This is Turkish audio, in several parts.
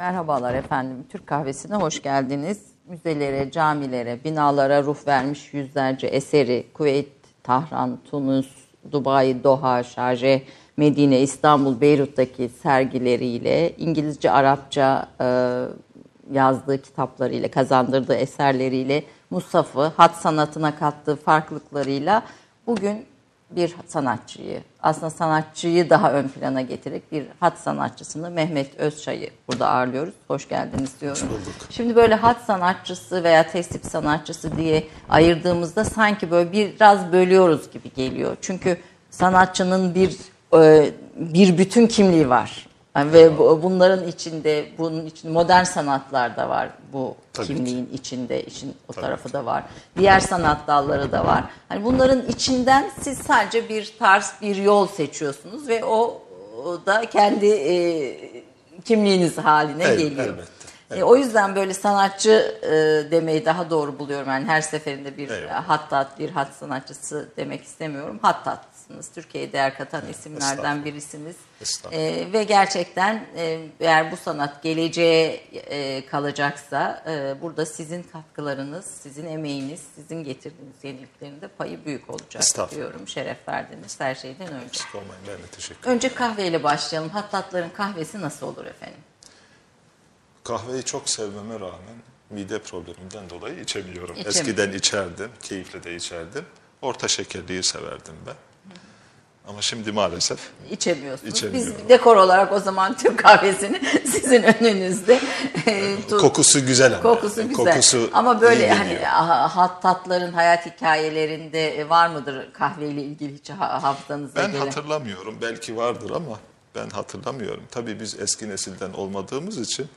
Merhabalar efendim. Türk kahvesine hoş geldiniz. Müzelere, camilere, binalara ruh vermiş yüzlerce eseri Kuveyt, Tahran, Tunus, Dubai, Doha, Şarjeh, Medine, İstanbul, Beyrut'taki sergileriyle, İngilizce, Arapça e, yazdığı kitaplarıyla, kazandırdığı eserleriyle, Musaf'ı, hat sanatına kattığı farklılıklarıyla bugün bir sanatçıyı, aslında sanatçıyı daha ön plana getirerek bir hat sanatçısını Mehmet Özçay'ı burada ağırlıyoruz. Hoş geldiniz diyorum. Şimdi böyle hat sanatçısı veya tesip sanatçısı diye ayırdığımızda sanki böyle biraz bölüyoruz gibi geliyor. Çünkü sanatçının bir e, bir bütün kimliği var. Yani ve bunların içinde bunun için modern sanatlar da var bu Tabii kimliğin ki. içinde işin o Tabii tarafı ki. da var. Diğer sanat dalları da var. Hani bunların içinden siz sadece bir tarz bir yol seçiyorsunuz ve o, o da kendi e, kimliğiniz haline evet, geliyor. Elbette. Evet. E, o yüzden böyle sanatçı e, demeyi daha doğru buluyorum. Yani her seferinde bir evet. hattat, bir hat sanatçısı demek istemiyorum. Hattat haklısınız. Türkiye'ye değer katan evet, isimlerden birisiniz. E, ve gerçekten e, eğer bu sanat geleceğe e, kalacaksa e, burada sizin katkılarınız, sizin emeğiniz, sizin getirdiğiniz yeniliklerin de payı büyük olacak diyorum. Şeref verdiniz her şeyden önce. Olmayın, ben de teşekkür ederim. Önce kahveyle başlayalım. Hattatların kahvesi nasıl olur efendim? Kahveyi çok sevmeme rağmen mide probleminden dolayı içemiyorum. Eskiden içerdim, keyifle de içerdim. Orta şekerliyi severdim ben. Ama şimdi maalesef içemiyorsunuz. Biz dekor olarak o zaman Türk kahvesini sizin önünüzde e, kokusu güzel ama. Kokusu güzel. Kokusu ama böyle hani hattatların hayat hikayelerinde var mıdır kahveyle ilgili hiç hafızanızda Ben gelen? hatırlamıyorum. Belki vardır ama ben hatırlamıyorum. Tabii biz eski nesilden olmadığımız için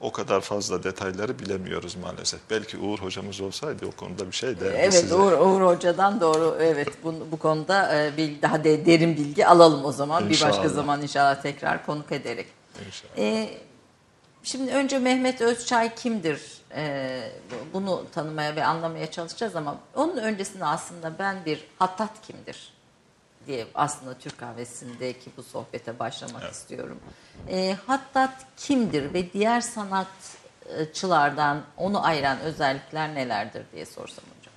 o kadar fazla detayları bilemiyoruz maalesef. Belki Uğur hocamız olsaydı o konuda bir şey derdi Evet size. Uğur, Uğur hocadan doğru evet bu, bu konuda e, bir daha de, derin bilgi alalım o zaman. İnşallah. Bir başka zaman inşallah tekrar konuk ederek. İnşallah. Ee, şimdi önce Mehmet Özçay kimdir? Ee, bunu tanımaya ve anlamaya çalışacağız ama onun öncesinde aslında ben bir hattat kimdir? Diye aslında Türk kahvesindeki bu sohbete başlamak evet. istiyorum. E, Hattat kimdir ve diğer sanatçılardan onu ayıran özellikler nelerdir diye sorsam hocam.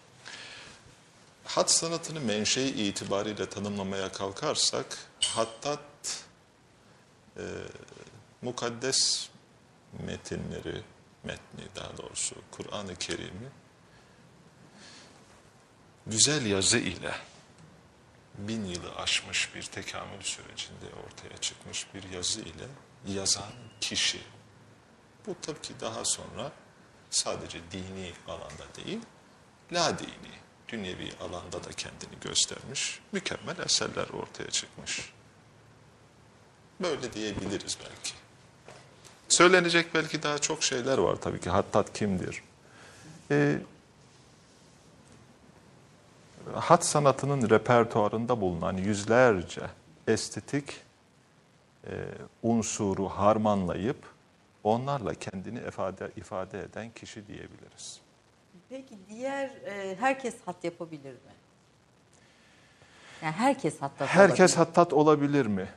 Hat sanatını menşei itibariyle tanımlamaya kalkarsak Hattat e, mukaddes metinleri, metni daha doğrusu Kur'an-ı Kerim'i güzel yazı ile bin yılı aşmış bir tekamül sürecinde ortaya çıkmış bir yazı ile yazan kişi. Bu tabii ki daha sonra sadece dini alanda değil, la dini, dünyevi alanda da kendini göstermiş, mükemmel eserler ortaya çıkmış. Böyle diyebiliriz belki. Söylenecek belki daha çok şeyler var tabii ki. Hattat kimdir? Ee, hat sanatının repertuarında bulunan yüzlerce estetik e, unsuru harmanlayıp onlarla kendini ifade ifade eden kişi diyebiliriz. Peki diğer e, herkes hat yapabilir mi? Yani herkes hattat Herkes olabilir. hattat olabilir mi?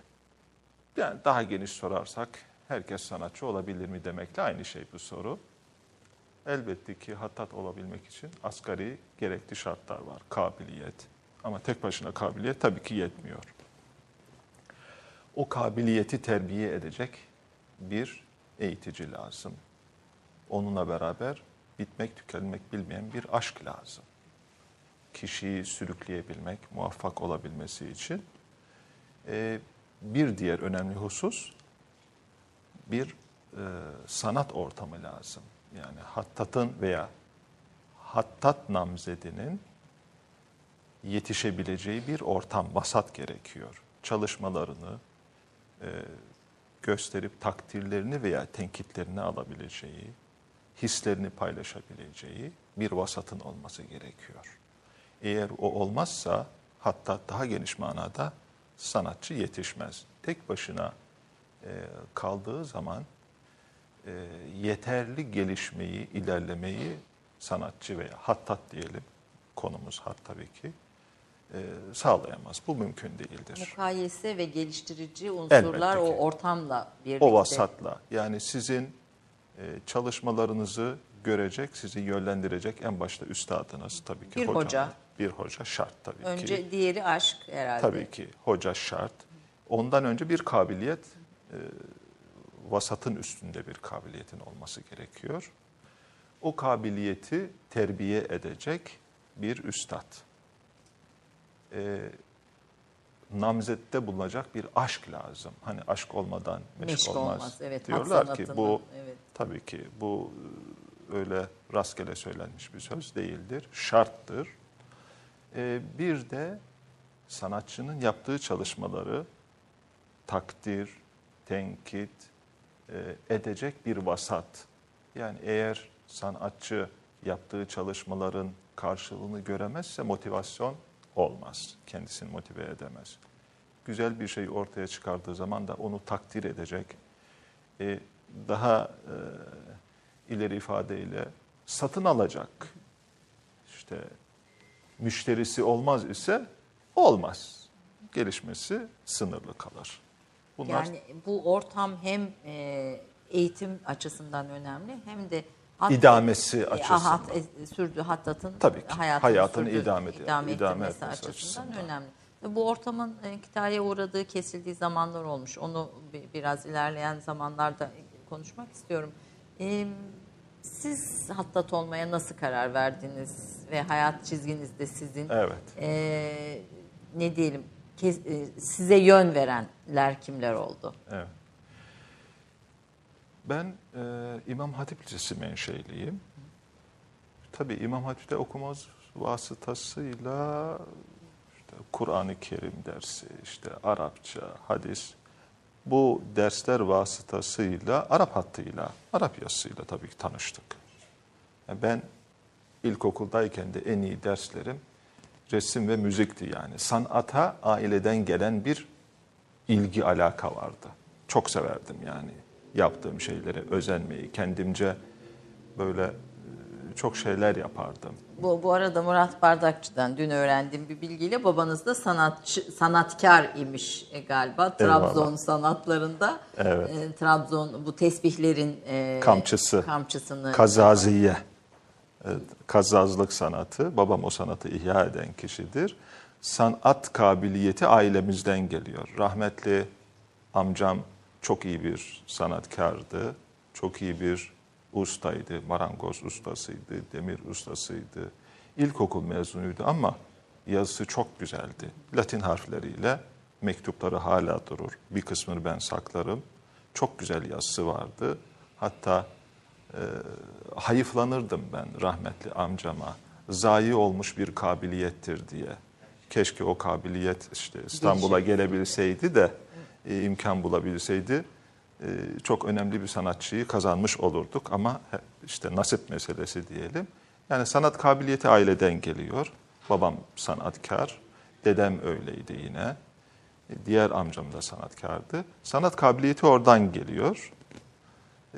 Yani daha geniş sorarsak herkes sanatçı olabilir mi demekle aynı şey bu soru. Elbette ki hattat olabilmek için asgari gerekli şartlar var. Kabiliyet. Ama tek başına kabiliyet tabii ki yetmiyor. O kabiliyeti terbiye edecek bir eğitici lazım. Onunla beraber bitmek tükenmek bilmeyen bir aşk lazım. Kişiyi sürükleyebilmek, muvaffak olabilmesi için e, bir diğer önemli husus bir e, sanat ortamı lazım yani hattatın veya hattat namzedinin yetişebileceği bir ortam, vasat gerekiyor. Çalışmalarını e, gösterip takdirlerini veya tenkitlerini alabileceği, hislerini paylaşabileceği bir vasatın olması gerekiyor. Eğer o olmazsa hatta daha geniş manada sanatçı yetişmez. Tek başına e, kaldığı zaman e, yeterli gelişmeyi, ilerlemeyi sanatçı veya hattat diyelim, konumuz hat tabii ki, e, sağlayamaz. Bu mümkün değildir. Mukayese ve geliştirici unsurlar o ortamla birlikte. O vasatla yani sizin e, çalışmalarınızı görecek, sizi yönlendirecek en başta üstadınız tabii ki. Bir hocam. hoca. Bir hoca şart tabii ki. Önce diğeri aşk herhalde. Tabii ki hoca şart. Ondan önce bir kabiliyet, e, vasatın üstünde bir kabiliyetin olması gerekiyor. O kabiliyeti terbiye edecek bir üstad. E, namzette bulunacak bir aşk lazım. Hani aşk olmadan meşk, Meşk olmaz. olmaz, evet. Diyorlar ki bu evet. tabii ki bu e, öyle rastgele söylenmiş bir söz değildir. Şarttır. E, bir de sanatçının yaptığı çalışmaları takdir, tenkit edecek bir vasat. Yani eğer sanatçı yaptığı çalışmaların karşılığını göremezse motivasyon olmaz. Kendisini motive edemez. Güzel bir şey ortaya çıkardığı zaman da onu takdir edecek. E, daha e, ileri ifadeyle satın alacak. İşte müşterisi olmaz ise olmaz. Gelişmesi sınırlı kalır. Bunlar Yani bu ortam hem e, eğitim açısından önemli hem de hat- İdamesi e, açısından. Hat, e, sürdü hattatın hayatını, Hayatını sürdü- idame ed- idame idame etmesi açısından, açısından. önemli. Ve bu ortamın e, kitaya uğradığı, kesildiği zamanlar olmuş. Onu bi- biraz ilerleyen zamanlarda konuşmak istiyorum. E, siz hattat olmaya nasıl karar verdiniz ve hayat çizginizde sizin Evet. e, ne diyelim e, size yön verenler kimler oldu? Evet. Ben e, İmam Hatip Lisesi menşeliyim. Tabii İmam Hatip'te okumaz vasıtasıyla işte Kur'an-ı Kerim dersi, işte Arapça, hadis bu dersler vasıtasıyla Arap hattıyla, Arap yazısıyla tabii ki tanıştık. Yani ben ilkokuldayken de en iyi derslerim resim ve müzikti yani. Sanata aileden gelen bir ilgi alaka vardı. Çok severdim yani yaptığım şeylere özenmeyi, kendimce böyle e, çok şeyler yapardım. Bu, bu arada Murat Bardakçı'dan dün öğrendiğim bir bilgiyle babanız da sanatçı, sanatkar imiş e, galiba. Trabzon sanatlarında. Evet. E, Trabzon bu tesbihlerin e, Kamçısı. kamçısını Kazaziye, evet, kazazlık sanatı, babam o sanatı ihya eden kişidir. Sanat kabiliyeti ailemizden geliyor. Rahmetli amcam çok iyi bir sanatkardı, çok iyi bir ustaydı, marangoz ustasıydı, demir ustasıydı. İlkokul mezunuydu ama yazısı çok güzeldi. Latin harfleriyle mektupları hala durur. Bir kısmını ben saklarım. Çok güzel yazısı vardı. Hatta e, hayıflanırdım ben rahmetli amcama. Zayi olmuş bir kabiliyettir diye. Keşke o kabiliyet işte İstanbul'a gelebilseydi de e, imkan bulabilseydi e, çok önemli bir sanatçıyı kazanmış olurduk ama işte nasip meselesi diyelim. Yani sanat kabiliyeti aileden geliyor. Babam sanatkar, dedem öyleydi yine. E, Diğer amcam da sanatkardı. Sanat kabiliyeti oradan geliyor.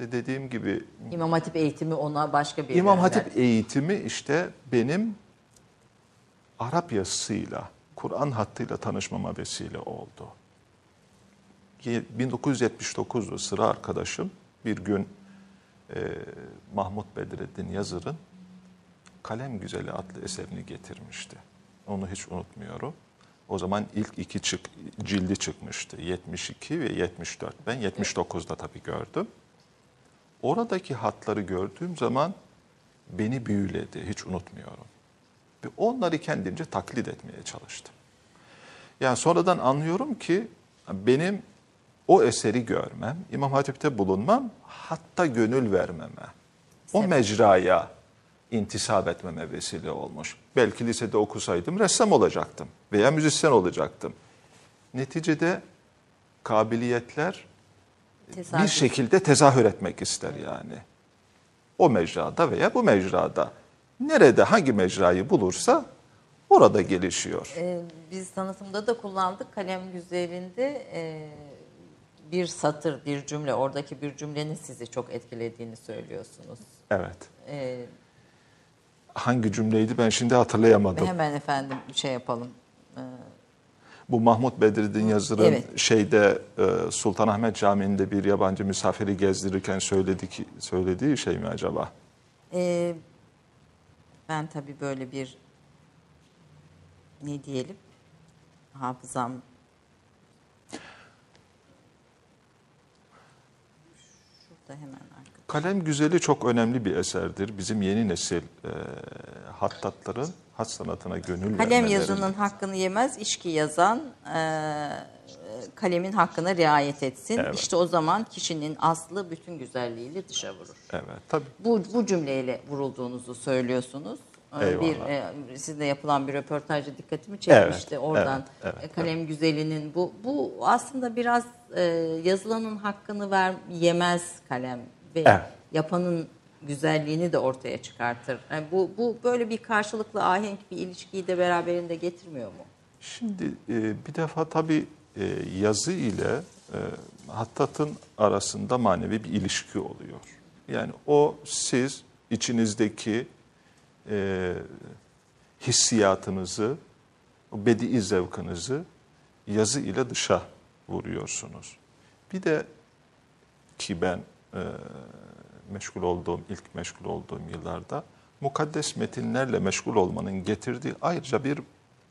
E, Dediğim gibi İmam Hatip eğitimi ona başka bir İmam Hatip eğitimi işte benim Arap yazısıyla, Kur'an hattıyla tanışmama vesile oldu. Ye- 1979'da sıra arkadaşım bir gün e, Mahmut Bedrettin Yazır'ın Kalem Güzeli adlı eserini getirmişti. Onu hiç unutmuyorum. O zaman ilk iki çık, cildi çıkmıştı. 72 ve 74. Ben 79'da tabii gördüm. Oradaki hatları gördüğüm zaman beni büyüledi, hiç unutmuyorum. Ve onları kendimce taklit etmeye çalıştım. Yani sonradan anlıyorum ki benim o eseri görmem, İmam Hatip'te bulunmam, hatta gönül vermeme, o mecraya intisap etmeme vesile olmuş. Belki lisede okusaydım ressam olacaktım veya müzisyen olacaktım. Neticede kabiliyetler Tesadüf. bir şekilde tezahür etmek ister yani. O mecrada veya bu mecrada. Nerede hangi mecrayı bulursa orada gelişiyor. Ee, biz tanıtımda da kullandık. Kalem güzelinde e, bir satır, bir cümle, oradaki bir cümlenin sizi çok etkilediğini söylüyorsunuz. Evet. Ee, Hangi cümleydi ben şimdi hatırlayamadım. hemen efendim şey yapalım. Bu Mahmut Bedreddin Yazır'ın Evet. şeyde e, Sultanahmet Camii'nde bir yabancı misafiri gezdirirken söyledik, söylediği şey mi acaba? Ee, ben tabii böyle bir ne diyelim hafızam şurada hemen arkada. Kalem Güzeli çok önemli bir eserdir. Bizim yeni nesil e, hattatların hat sanatına gönül Kalem vermeleri. yazının hakkını yemez, içki yazan e, kalemin hakkına riayet etsin. Evet. İşte o zaman kişinin aslı bütün güzelliğiyle dışa vurur. Evet, tabii. Bu, bu cümleyle vurulduğunuzu söylüyorsunuz. Ee, Eyvallah. Bir e, sizle yapılan bir röportajda dikkatimi çekmişti. Evet, Oradan evet, evet, e, kalem güzelinin bu bu aslında biraz e, yazılanın hakkını ver yemez kalem ve Evet. yapanın güzelliğini de ortaya çıkartır. Yani bu bu böyle bir karşılıklı ahenk bir ilişkiyi de beraberinde getirmiyor mu? Şimdi e, bir defa tabii e, yazı ile e, hattatın arasında manevi bir ilişki oluyor. Yani o siz içinizdeki e, hissiyatınızı, o bedi zevkınızı yazı ile dışa vuruyorsunuz. Bir de ki ben e, meşgul olduğum, ilk meşgul olduğum yıllarda mukaddes metinlerle meşgul olmanın getirdiği ayrıca bir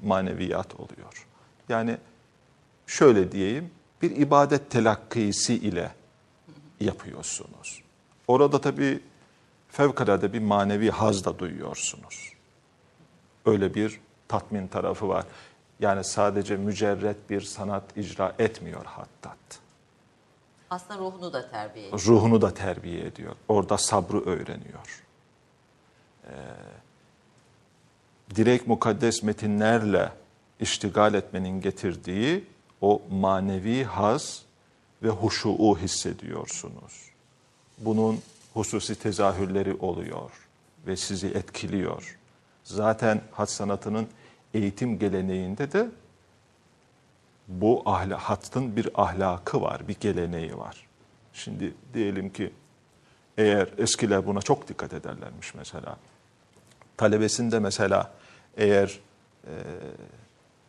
maneviyat oluyor. Yani şöyle diyeyim, bir ibadet telakkisi ile yapıyorsunuz. Orada tabii fevkalade bir manevi haz da duyuyorsunuz. Öyle bir tatmin tarafı var. Yani sadece mücerret bir sanat icra etmiyor hattat. Aslında ruhunu da terbiye ediyor. Ruhunu da terbiye ediyor. Orada sabrı öğreniyor. Ee, direkt mukaddes metinlerle iştigal etmenin getirdiği o manevi haz ve huşuu hissediyorsunuz. Bunun hususi tezahürleri oluyor ve sizi etkiliyor. Zaten hat sanatının eğitim geleneğinde de bu ahla, hattın bir ahlakı var, bir geleneği var. Şimdi diyelim ki eğer eskiler buna çok dikkat ederlermiş mesela. Talebesinde mesela eğer e,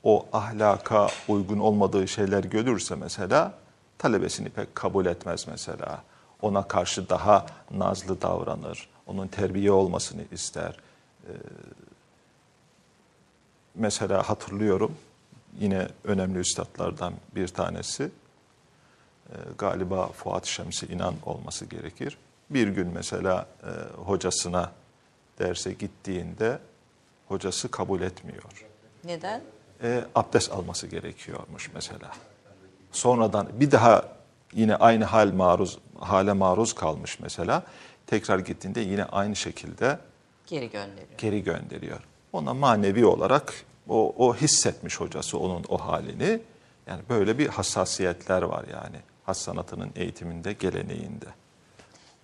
o ahlaka uygun olmadığı şeyler görürse mesela talebesini pek kabul etmez mesela. Ona karşı daha nazlı davranır. Onun terbiye olmasını ister. E, mesela hatırlıyorum yine önemli üstadlardan bir tanesi e, galiba Fuat Şemsi İnan olması gerekir. Bir gün mesela e, hocasına derse gittiğinde hocası kabul etmiyor. Neden? E, abdest alması gerekiyormuş mesela. Sonradan bir daha yine aynı hal maruz hale maruz kalmış mesela. Tekrar gittiğinde yine aynı şekilde Geri gönderiyor. geri gönderiyor. Ona manevi olarak o, o hissetmiş hocası onun o halini. Yani böyle bir hassasiyetler var yani. Has sanatının eğitiminde, geleneğinde.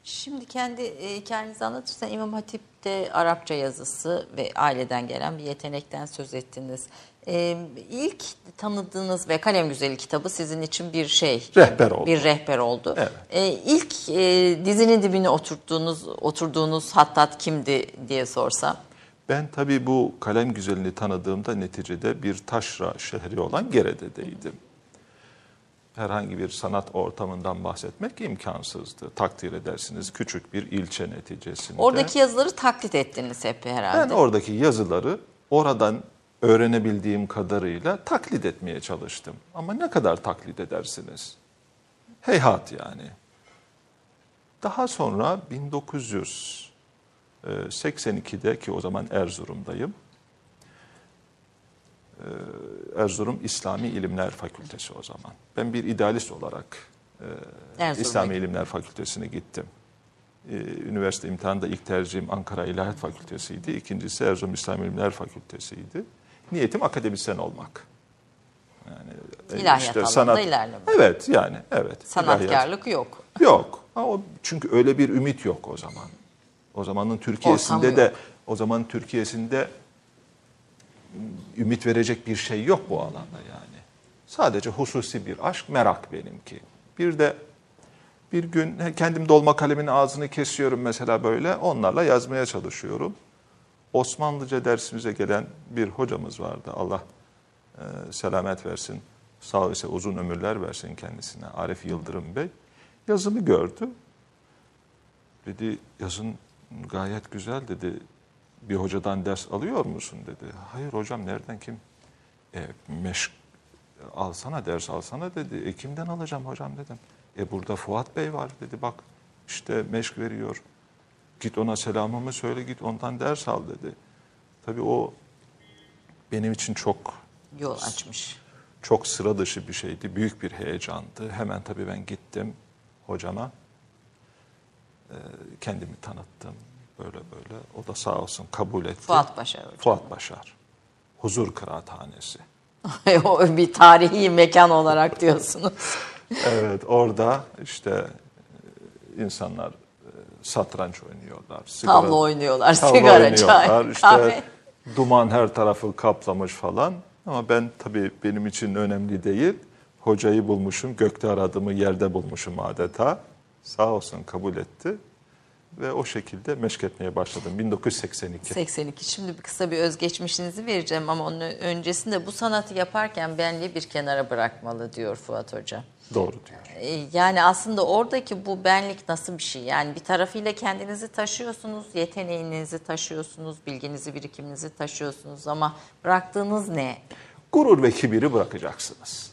Şimdi kendi e, hikayenizi anlatırsan İmam Hatip'te Arapça yazısı ve aileden gelen bir yetenekten söz ettiniz. E, ilk tanıdığınız ve Kalem Güzeli kitabı sizin için bir şey. Rehber oldu. Bir rehber oldu. Evet. E, ilk e, dizinin dibine oturttuğunuz, oturduğunuz hattat kimdi diye sorsam. Ben tabii bu kalem güzelini tanıdığımda neticede bir taşra şehri olan Gerede'deydim. Herhangi bir sanat ortamından bahsetmek imkansızdı. Takdir edersiniz küçük bir ilçe neticesinde. Oradaki yazıları taklit ettiniz hep herhalde. Ben oradaki yazıları oradan öğrenebildiğim kadarıyla taklit etmeye çalıştım. Ama ne kadar taklit edersiniz? Heyhat yani. Daha sonra 1982'de ki o zaman Erzurum'dayım. Ee, Erzurum İslami İlimler Fakültesi o zaman. Ben bir idealist olarak e, Erzurum'a İslami. İlimler Fakültesine gittim. Ee, Üniversite imtihanında ilk tercihim Ankara İlahiyat Fakültesiydi. İkincisi Erzurum İslam İlimler Fakültesiydi. Niyetim akademisyen olmak. Yani e, İlahiyat alanında ilerlemek. Evet yani evet. İlahiyat. Sanatkarlık yok. Yok. Ha, o, çünkü öyle bir ümit yok o zaman. O zamanın Türkiye'sinde de yok. o zamanın Türkiye'sinde ümit verecek bir şey yok bu alanda yani. Sadece hususi bir aşk, merak benimki. Bir de bir gün kendim dolma kalemin ağzını kesiyorum mesela böyle. Onlarla yazmaya çalışıyorum. Osmanlıca dersimize gelen bir hocamız vardı. Allah e, selamet versin, sağ ise uzun ömürler versin kendisine. Arif Yıldırım Bey yazımı gördü. Dedi yazın gayet güzel dedi. Bir hocadan ders alıyor musun dedi. Hayır hocam nereden kim? E, meşk alsana ders alsana dedi. E kimden alacağım hocam dedim. E burada Fuat Bey var dedi bak işte meşk veriyor. Git ona selamımı söyle git ondan ders al dedi. Tabii o benim için çok Yol açmış. çok sıra dışı bir şeydi. Büyük bir heyecandı. Hemen tabii ben gittim hocama. Ee, kendimi tanıttım. Böyle böyle. O da sağ olsun kabul etti. Fuat Başar hocam. Fuat Başar. Huzur Kıraathanesi. o bir tarihi mekan olarak diyorsunuz. Evet orada işte e, insanlar e, satranç oynuyorlar. sigara- Tavla oynuyorlar, tavla sigara, oynuyorlar, çay, işte kahve. duman her tarafı kaplamış falan. Ama ben tabii benim için önemli değil. Hocayı bulmuşum, gökte aradığımı yerde bulmuşum adeta. Sağ olsun kabul etti. Ve o şekilde meşk etmeye başladım 1982. 82. Şimdi bir kısa bir özgeçmişinizi vereceğim ama onun öncesinde bu sanatı yaparken benliği bir kenara bırakmalı diyor Fuat Hoca. Doğru diyor. Ee, Yani aslında oradaki bu benlik nasıl bir şey? Yani bir tarafıyla kendinizi taşıyorsunuz, yeteneğinizi taşıyorsunuz, bilginizi, birikiminizi taşıyorsunuz ama bıraktığınız ne? Gurur ve kibiri bırakacaksınız.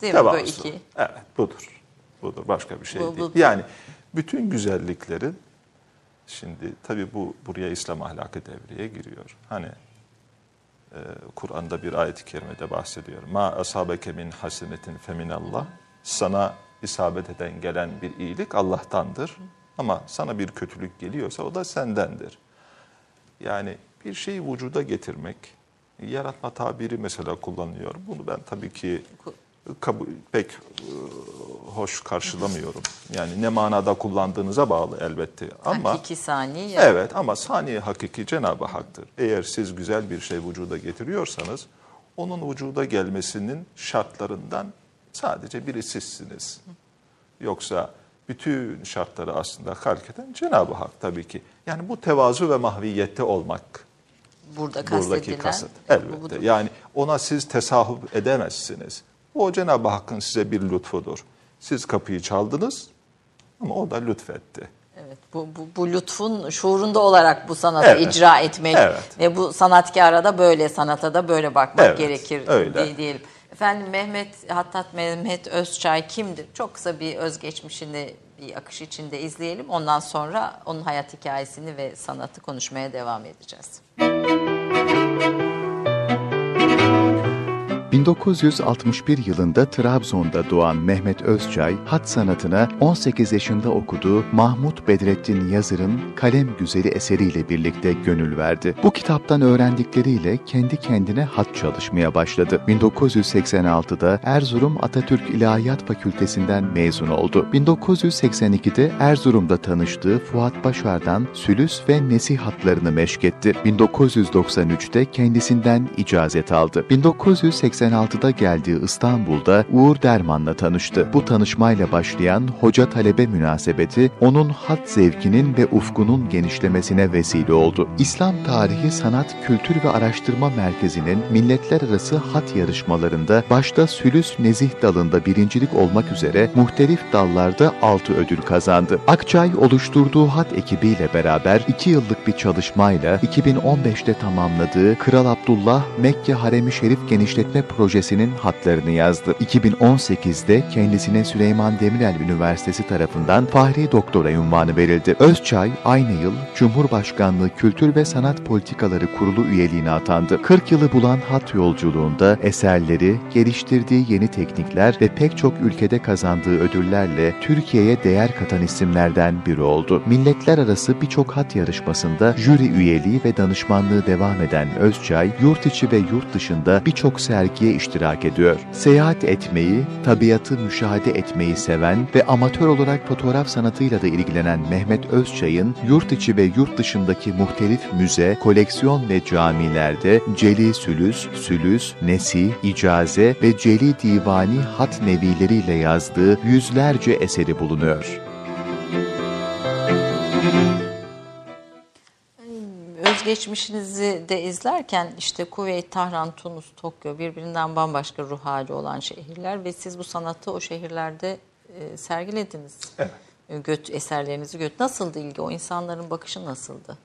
Değil mi? Böyle Tevazu. iki. Evet budur. Budur başka bir şey Bu- değil. Yani bütün güzelliklerin şimdi tabii bu buraya İslam ahlakı devreye giriyor. Hani e, Kur'an'da bir ayet-i kerimede bahsediyor. Ma asabeke min hasenetin feminallah. Sana isabet eden gelen bir iyilik Allah'tandır. Ama sana bir kötülük geliyorsa o da sendendir. Yani bir şeyi vücuda getirmek, yaratma tabiri mesela kullanılıyor. Bunu ben tabii ki kabul, pek e, hoş karşılamıyorum. Yani ne manada kullandığınıza bağlı elbette. Ama Hakiki sani ya. evet ama saniye hakiki Cenab-ı Hak'tır. Eğer siz güzel bir şey vücuda getiriyorsanız onun vücuda gelmesinin şartlarından sadece biri sizsiniz. Yoksa bütün şartları aslında halk eden Cenab-ı Hak tabii ki. Yani bu tevazu ve mahviyette olmak Burada buradaki kastedilen. kasıt. bu- Elbette. budur. Yani ona siz tesahüp edemezsiniz. O Cenab-ı Hakk'ın size bir lütfudur. Siz kapıyı çaldınız ama o da lütfetti. Evet, bu, bu, bu lütfun şuurunda olarak bu sanatı Evet. icra etmek Evet. ve bu sanatkara da böyle, sanata da böyle bakmak Evet, gerekir öyle. diye- diyelim. Efendim Mehmet, Hattat Mehmet Özçay kimdir? Çok kısa bir özgeçmişini bir akış içinde izleyelim. Ondan sonra onun hayat hikayesini ve sanatı konuşmaya devam edeceğiz. 1961 yılında Trabzon'da doğan Mehmet Özçay, hat sanatına 18 yaşında okuduğu Mahmut Bedrettin Yazır'ın Kalem Güzeli eseriyle birlikte gönül verdi. Bu kitaptan öğrendikleriyle kendi kendine hat çalışmaya başladı. 1986'da Erzurum Atatürk İlahiyat Fakültesinden mezun oldu. 1982'de Erzurum'da tanıştığı Fuat Başar'dan sülüs ve nesih hatlarını meşk etti. 1993'te kendisinden icazet aldı. 1986'da geldiği İstanbul'da Uğur Derman'la tanıştı. Bu tanışmayla başlayan hoca-talebe münasebeti onun hat zevkinin ve ufkunun genişlemesine vesile oldu. İslam Tarihi Sanat Kültür ve Araştırma Merkezi'nin milletler arası hat yarışmalarında başta sülüs nezih dalında birincilik olmak üzere muhtelif dallarda 6 ödül kazandı. Akçay oluşturduğu hat ekibiyle beraber 2 yıllık bir çalışmayla 2015'te tamamladığı Kral Abdullah Mekke Haremi Şerif Genişletme Projesi'nin hatlarını yazdı. 2018'de kendisine Süleyman Demirel Üniversitesi tarafından Fahri Doktora unvanı verildi. Özçay aynı yıl Cumhurbaşkanlığı Kültür ve Sanat Politikaları Kurulu üyeliğine atandı. 40 yılı bulan hat yolculuğunda eserleri, geliştirdiği yeni teknikler ve pek çok ülkede kazandığı ödüllerle Türkiye'ye değer katan isimlerden biri oldu. Milletler arası birçok hat yarışmasında jüri üyeliği ve danışmanlığı devam eden Özçay, yurt içi ve yurt dışında birçok sergiye iştirak ediyor. Seyahat etmeyi, tabiatı müşahede etmeyi seven ve amatör olarak fotoğraf sanatıyla da ilgilenen Mehmet Özçay'ın yurt içi ve yurt dışındaki muhtelif müze, koleksiyon ve camilerde Celi Sülüs, Sülüs, Nesih, İcaze ve Celi Divani hat nevileriyle yazdığı yüzlerce eseri bulunuyor. Özgeçmişinizi de izlerken işte Kuveyt, Tahran, Tunus, Tokyo birbirinden bambaşka ruh hali olan şehirler ve siz bu sanatı o şehirlerde e, sergilediniz. Evet. E, Göt, eserlerinizi göt. Nasıldı ilgi? O insanların bakışı nasıldı?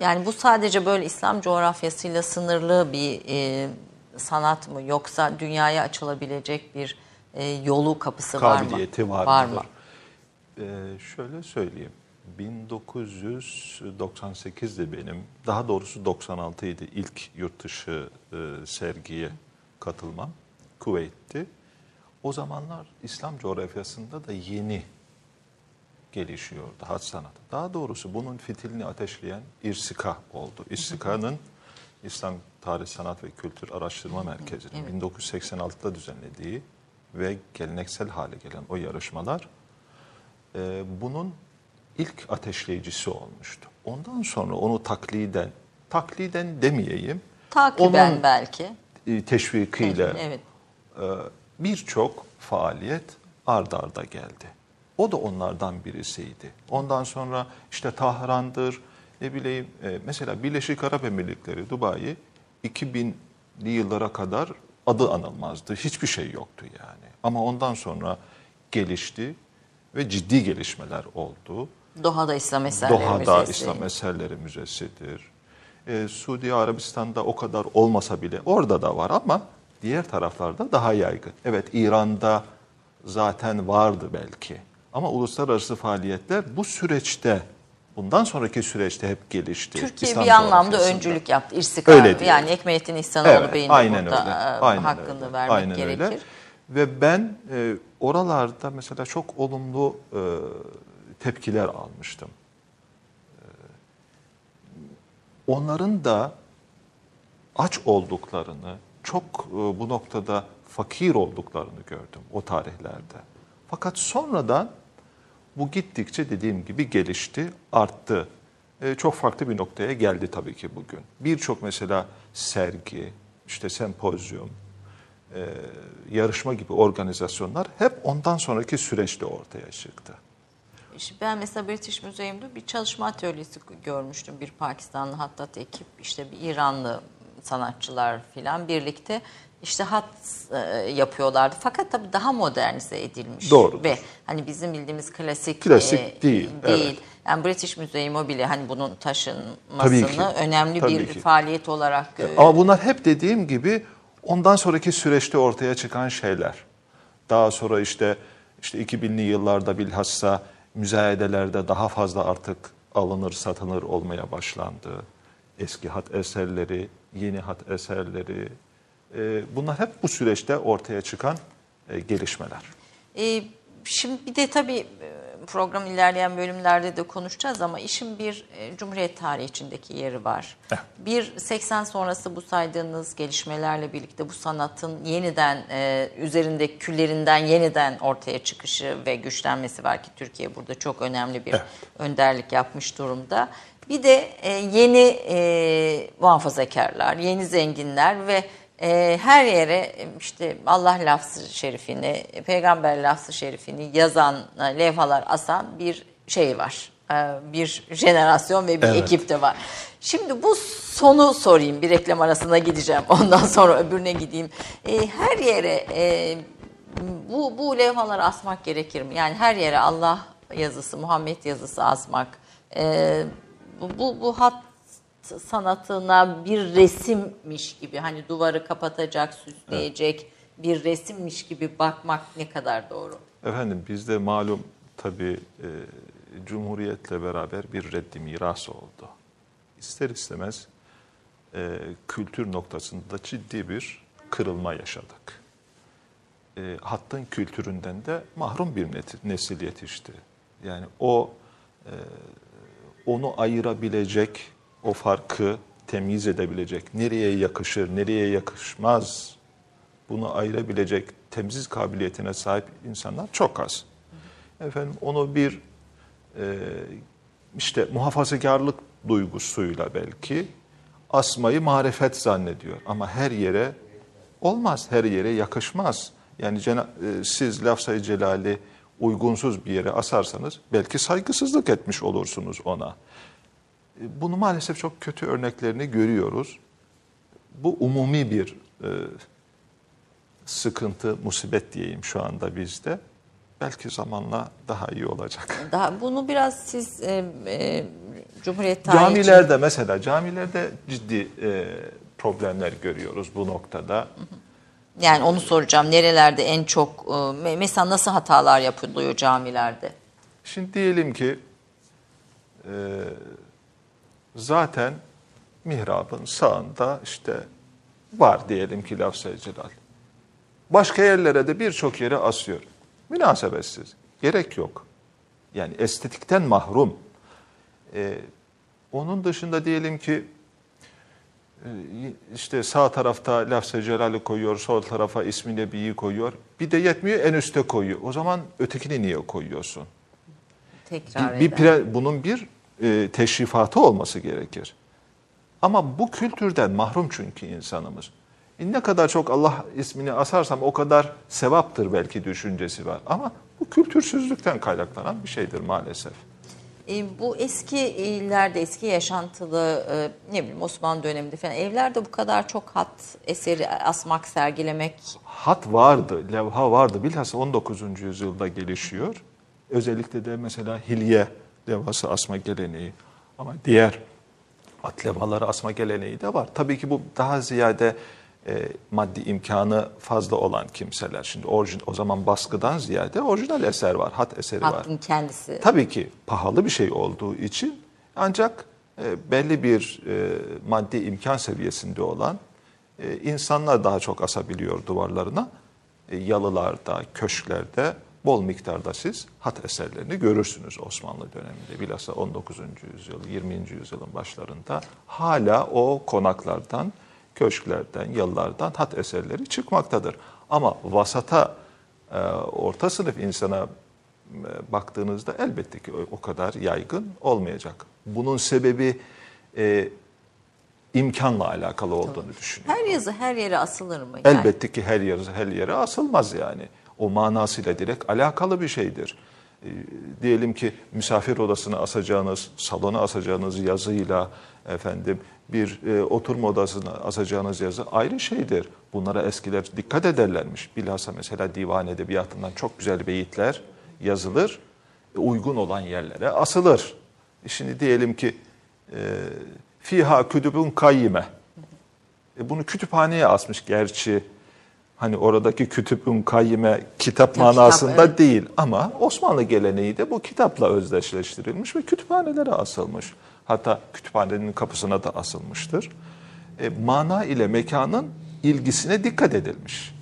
Yani bu sadece böyle İslam coğrafyasıyla sınırlı bir e, sanat mı yoksa dünyaya açılabilecek bir e, yolu kapısı var mı? Kabiliyeti var, var mı? Ee, şöyle söyleyeyim. 1998'de benim, daha doğrusu 96 idi ilk yurt dışı e, sergiye katılmam. Kuveyt'ti. O zamanlar İslam coğrafyasında da yeni gelişiyordu hat sanatı. Daha doğrusu bunun fitilini ateşleyen İrsika oldu. İrsika'nın İslam Tarih, Sanat ve Kültür Araştırma Merkezi'nin 1986'da düzenlediği ve geleneksel hale gelen o yarışmalar e, bunun ilk ateşleyicisi olmuştu. Ondan sonra onu takliden, takliden demeyeyim, Takiben onun belki. e, teşvikiyle Evet. e, birçok faaliyet ard arda geldi. O da onlardan birisiydi. Ondan sonra işte Tahran'dır, ne bileyim e, mesela Birleşik Arap Emirlikleri, Dubai 2000'li yıllara kadar adı anılmazdı. Hiçbir şey yoktu yani. Ama ondan sonra gelişti ve ciddi gelişmeler oldu. Doha'da İslam Eserleri Doha'da Müzesi. İslam Eserleri Müzesi'dir. Ee, Suudi Arabistan'da o kadar olmasa bile orada da var ama diğer taraflarda daha yaygın. Evet İran'da zaten vardı belki. Ama uluslararası faaliyetler bu süreçte, bundan sonraki süreçte hep gelişti. Türkiye İslam bir anlamda öncülük yaptı. İrstika. Öyle diyelim. yani Ekmelettin İhsanoğlu Evet, Bey'in aynen burada öyle. e, Aynen hakkını öyle. vermek Aynen gerekir. öyle. Ve ben e, oralarda mesela çok olumlu e, tepkiler almıştım. E, onların da aç olduklarını, çok e, bu noktada fakir olduklarını gördüm o tarihlerde. Fakat sonradan bu gittikçe dediğim gibi gelişti, arttı. E, çok farklı bir noktaya geldi tabii ki bugün. Birçok mesela sergi, işte sempozyum, e, yarışma gibi organizasyonlar hep ondan sonraki süreçte ortaya çıktı. İşte Ben mesela British Museum'da bir çalışma atölyesi görmüştüm. Bir Pakistanlı hattat ekip, işte bir İranlı sanatçılar filan birlikte işte hat e, yapıyorlardı. Fakat tabii daha modernize edilmiş. Doğrudur. Ve hani bizim bildiğimiz klasik, Klasik değil, değil. evet. Yani British Museum'u bile hani bunun taşınmasını önemli tabii bir ki. faaliyet olarak e, Ama bunlar hep dediğim gibi ondan sonraki süreçte ortaya çıkan şeyler. Daha sonra işte işte 2000'li yıllarda bilhassa müzayedelerde daha fazla artık alınır satılır olmaya başlandı. Eski hat eserleri, yeni hat eserleri e, bunlar hep bu süreçte ortaya çıkan e, gelişmeler. Ee, şimdi bir de tabii e, program ilerleyen bölümlerde de konuşacağız ama işin bir e, Cumhuriyet tarihi içindeki yeri var. Bir 80 sonrası bu saydığınız gelişmelerle birlikte bu sanatın yeniden e, üzerindeki küllerinden yeniden ortaya çıkışı ve güçlenmesi var ki Türkiye burada çok önemli bir önderlik yapmış durumda. Bir de e, yeni e, muhafazakarlar, yeni zenginler ve e, her yere e, işte Allah lafzı şerifini, peygamber lafzı şerifini yazan e, levhalar asan bir şey var. E, bir jenerasyon ve bir Evet. ekip de var. Şimdi bu sonu sorayım. Bir reklam arasına gideceğim. Ondan sonra öbürüne gideyim. E, her yere e, bu, bu levhaları asmak gerekir mi? Yani her yere Allah yazısı, Muhammed yazısı asmak. E, bu, bu, bu hat sanatına bir resimmiş gibi hani duvarı kapatacak, süsleyecek bir resimmiş gibi bakmak ne kadar doğru? Efendim bizde malum tabii e, Cumhuriyet'le beraber bir reddi miras oldu. İster istemez e, kültür noktasında ciddi bir kırılma yaşadık. E, hattın kültüründen de mahrum bir nesil yetişti. Yani o e, onu ayırabilecek, o farkı temyiz edebilecek, nereye yakışır, nereye yakışmaz bunu ayırabilecek temyiz kabiliyetine sahip insanlar çok az. Efendim onu bir e, işte muhafazakarlık duygusuyla belki asmayı marifet zannediyor. Ama her yere olmaz, her yere yakışmaz. Yani cena- e, siz lafzayı celali uygunsuz bir yere asarsanız belki saygısızlık etmiş olursunuz ona. Bunu maalesef çok kötü örneklerini görüyoruz. Bu umumi bir e, sıkıntı, musibet diyeyim şu anda bizde. Belki zamanla daha iyi olacak. Daha bunu biraz siz e, e, Cumhuriyet tarihi için- Camilerde mesela camilerde ciddi e, problemler görüyoruz bu noktada. yani onu soracağım. Nerelerde en çok e, me- mesela nasıl hatalar yapılıyor camilerde? Şimdi diyelim ki e, zaten mihrabın sağında işte var diyelim ki lafz-ı celal. Başka yerlere de birçok yere asıyor. Münasebetsiz. Gerek yok. Yani estetikten mahrum. E, onun dışında diyelim ki e, işte sağ tarafta lafz-ı celali koyuyor, sol tarafa ismi nebiyi koyuyor. Bir de yetmiyor en üste koyuyor. O zaman ötekini niye koyuyorsun? Tekrar Bir, bir pre- bunun bir e, teşrifatı olması gerekir. Ama bu kültürden mahrum çünkü insanımız. E, ne kadar çok Allah ismini asarsam o kadar sevaptır belki düşüncesi var. Ama bu kültürsüzlükten kaynaklanan bir şeydir maalesef. E, bu eski illerde, eski yaşantılı e, ne bileyim Osmanlı döneminde falan evlerde bu kadar çok hat eseri asmak, sergilemek Hat vardı, levha vardı. Bilhassa 19. yüzyılda gelişiyor. Özellikle de mesela hilye levhası asma geleneği ama diğer at levhaları asma geleneği de var. Tabii ki bu daha ziyade e, maddi imkanı fazla olan kimseler. Şimdi orijin, o zaman baskıdan ziyade orijinal eser var, hat eseri var. hattın kendisi. Tabii ki pahalı bir şey olduğu için ancak e, belli bir e, maddi imkan seviyesinde olan e, insanlar daha çok asabiliyor duvarlarına. E, yalılarda, köşklerde bol miktarda siz hat eserlerini görürsünüz Osmanlı döneminde. Bilhassa 19. yüzyıl, 20. yüzyılın başlarında hala o konaklardan, köşklerden, yalılardan hat eserleri çıkmaktadır. Ama vasata, e, orta sınıf insana e, baktığınızda elbette ki o- kadar yaygın olmayacak. Bunun sebebi e, imkanla alakalı olduğunu düşünüyorum. Her yazı her yere asılır mı? Yani Elbette ki her yere, her yere asılmaz yani. O manasıyla direkt alakalı bir şeydir. E, diyelim ki misafir odasına asacağınız, salona asacağınız yazıyla efendim bir e, oturma odasına asacağınız yazı ayrı şeydir. Bunlara eskiler dikkat ederlermiş. Bilhassa mesela divan edebiyatından çok güzel beyitler yazılır, e, uygun olan yerlere asılır. E, Şimdi diyelim ki e, fiha kütübün kayyime. E bunu kütüphaneye asmış gerçi. Hani oradaki kütübün kayyime kitap Ya, kitap, manasında evet. değil ama Osmanlı geleneği de bu kitapla özdeşleştirilmiş ve kütüphanelere asılmış. Hatta kütüphanenin kapısına da asılmıştır. E, mana ile mekanın ilgisine dikkat edilmiş.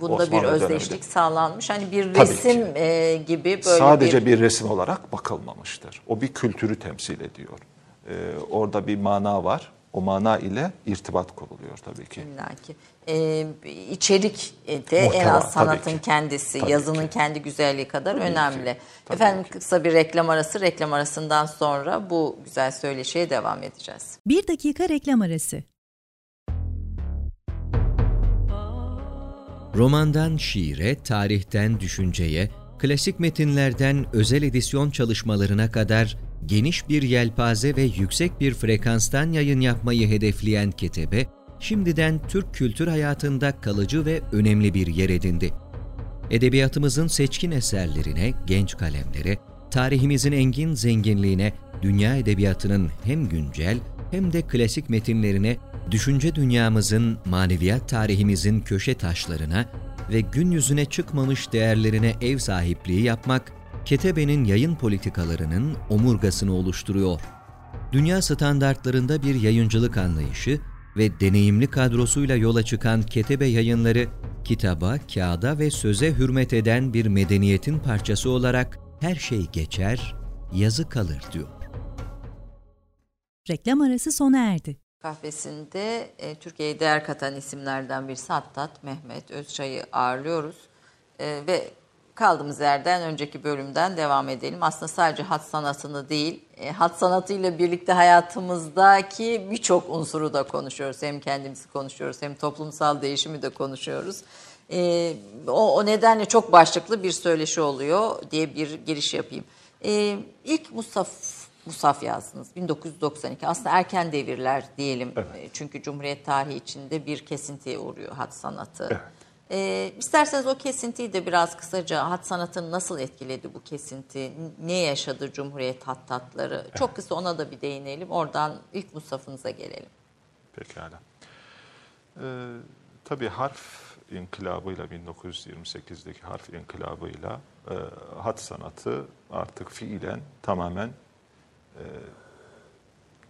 bunda bir Osmanlı döneminde. özdeşlik sağlanmış. Hani bir Tabii resim e, gibi böyle Sadece bir, bir... resim olarak bakılmamıştır. O bir kültürü temsil ediyor. E, orada bir mana var. O mana ile irtibat kuruluyor tabii ki. illaki. E, içerik de en Muhteva, az tabii sanatın kendisi, Tabii yazının ki. kendi güzelliği kadar Tabii önemli. ki, tabii Efendim ki. kısa bir reklam arası. Reklam arasından sonra bu güzel söyleşiye devam edeceğiz. Bir dakika reklam arası. Romandan şiire, tarihten düşünceye, klasik metinlerden özel edisyon çalışmalarına kadar geniş bir yelpaze ve yüksek bir frekanstan yayın yapmayı hedefleyen Ketebe, şimdiden Türk kültür hayatında kalıcı ve önemli bir yer edindi. Edebiyatımızın seçkin eserlerine, genç kalemlere, tarihimizin engin zenginliğine, dünya edebiyatının hem güncel hem de klasik metinlerine, düşünce dünyamızın, maneviyat tarihimizin köşe taşlarına ve gün yüzüne çıkmamış değerlerine ev sahipliği yapmak, Ketebe'nin yayın politikalarının omurgasını oluşturuyor. Dünya standartlarında bir yayıncılık anlayışı ve deneyimli kadrosuyla yola çıkan Ketebe yayınları, kitaba, kağıda ve söze hürmet eden bir medeniyetin parçası olarak her şey geçer, yazı kalır diyor. Reklam arası sona erdi. Kahvesinde e, Türkiye'ye değer katan isimlerden birisi Hattat Mehmet Özçay'ı ağırlıyoruz. E, ve kaldığımız yerden önceki bölümden devam edelim. Aslında sadece hat sanatını değil, e, hat sanatıyla birlikte hayatımızdaki birçok unsuru da konuşuyoruz. Hem kendimizi konuşuyoruz hem toplumsal değişimi de konuşuyoruz. E, o, o nedenle çok başlıklı bir söyleşi oluyor diye bir giriş yapayım. E, ilk Mustafa Musaf yazdınız 1992 aslında erken devirler diyelim E, çünkü Cumhuriyet tarihi içinde bir kesintiye uğruyor hat sanatı. Evet. E, isterseniz o kesintiyi de biraz kısaca hat sanatını nasıl etkiledi bu kesinti? Ne yaşadı Cumhuriyet hattatları? Çok kısa ona da bir değinelim. Oradan ilk Musaf'ınıza gelelim. Pekala. Ee, tabii harf inkılabıyla 1928'deki harf inkılabıyla e, hat sanatı artık fiilen tamamen e,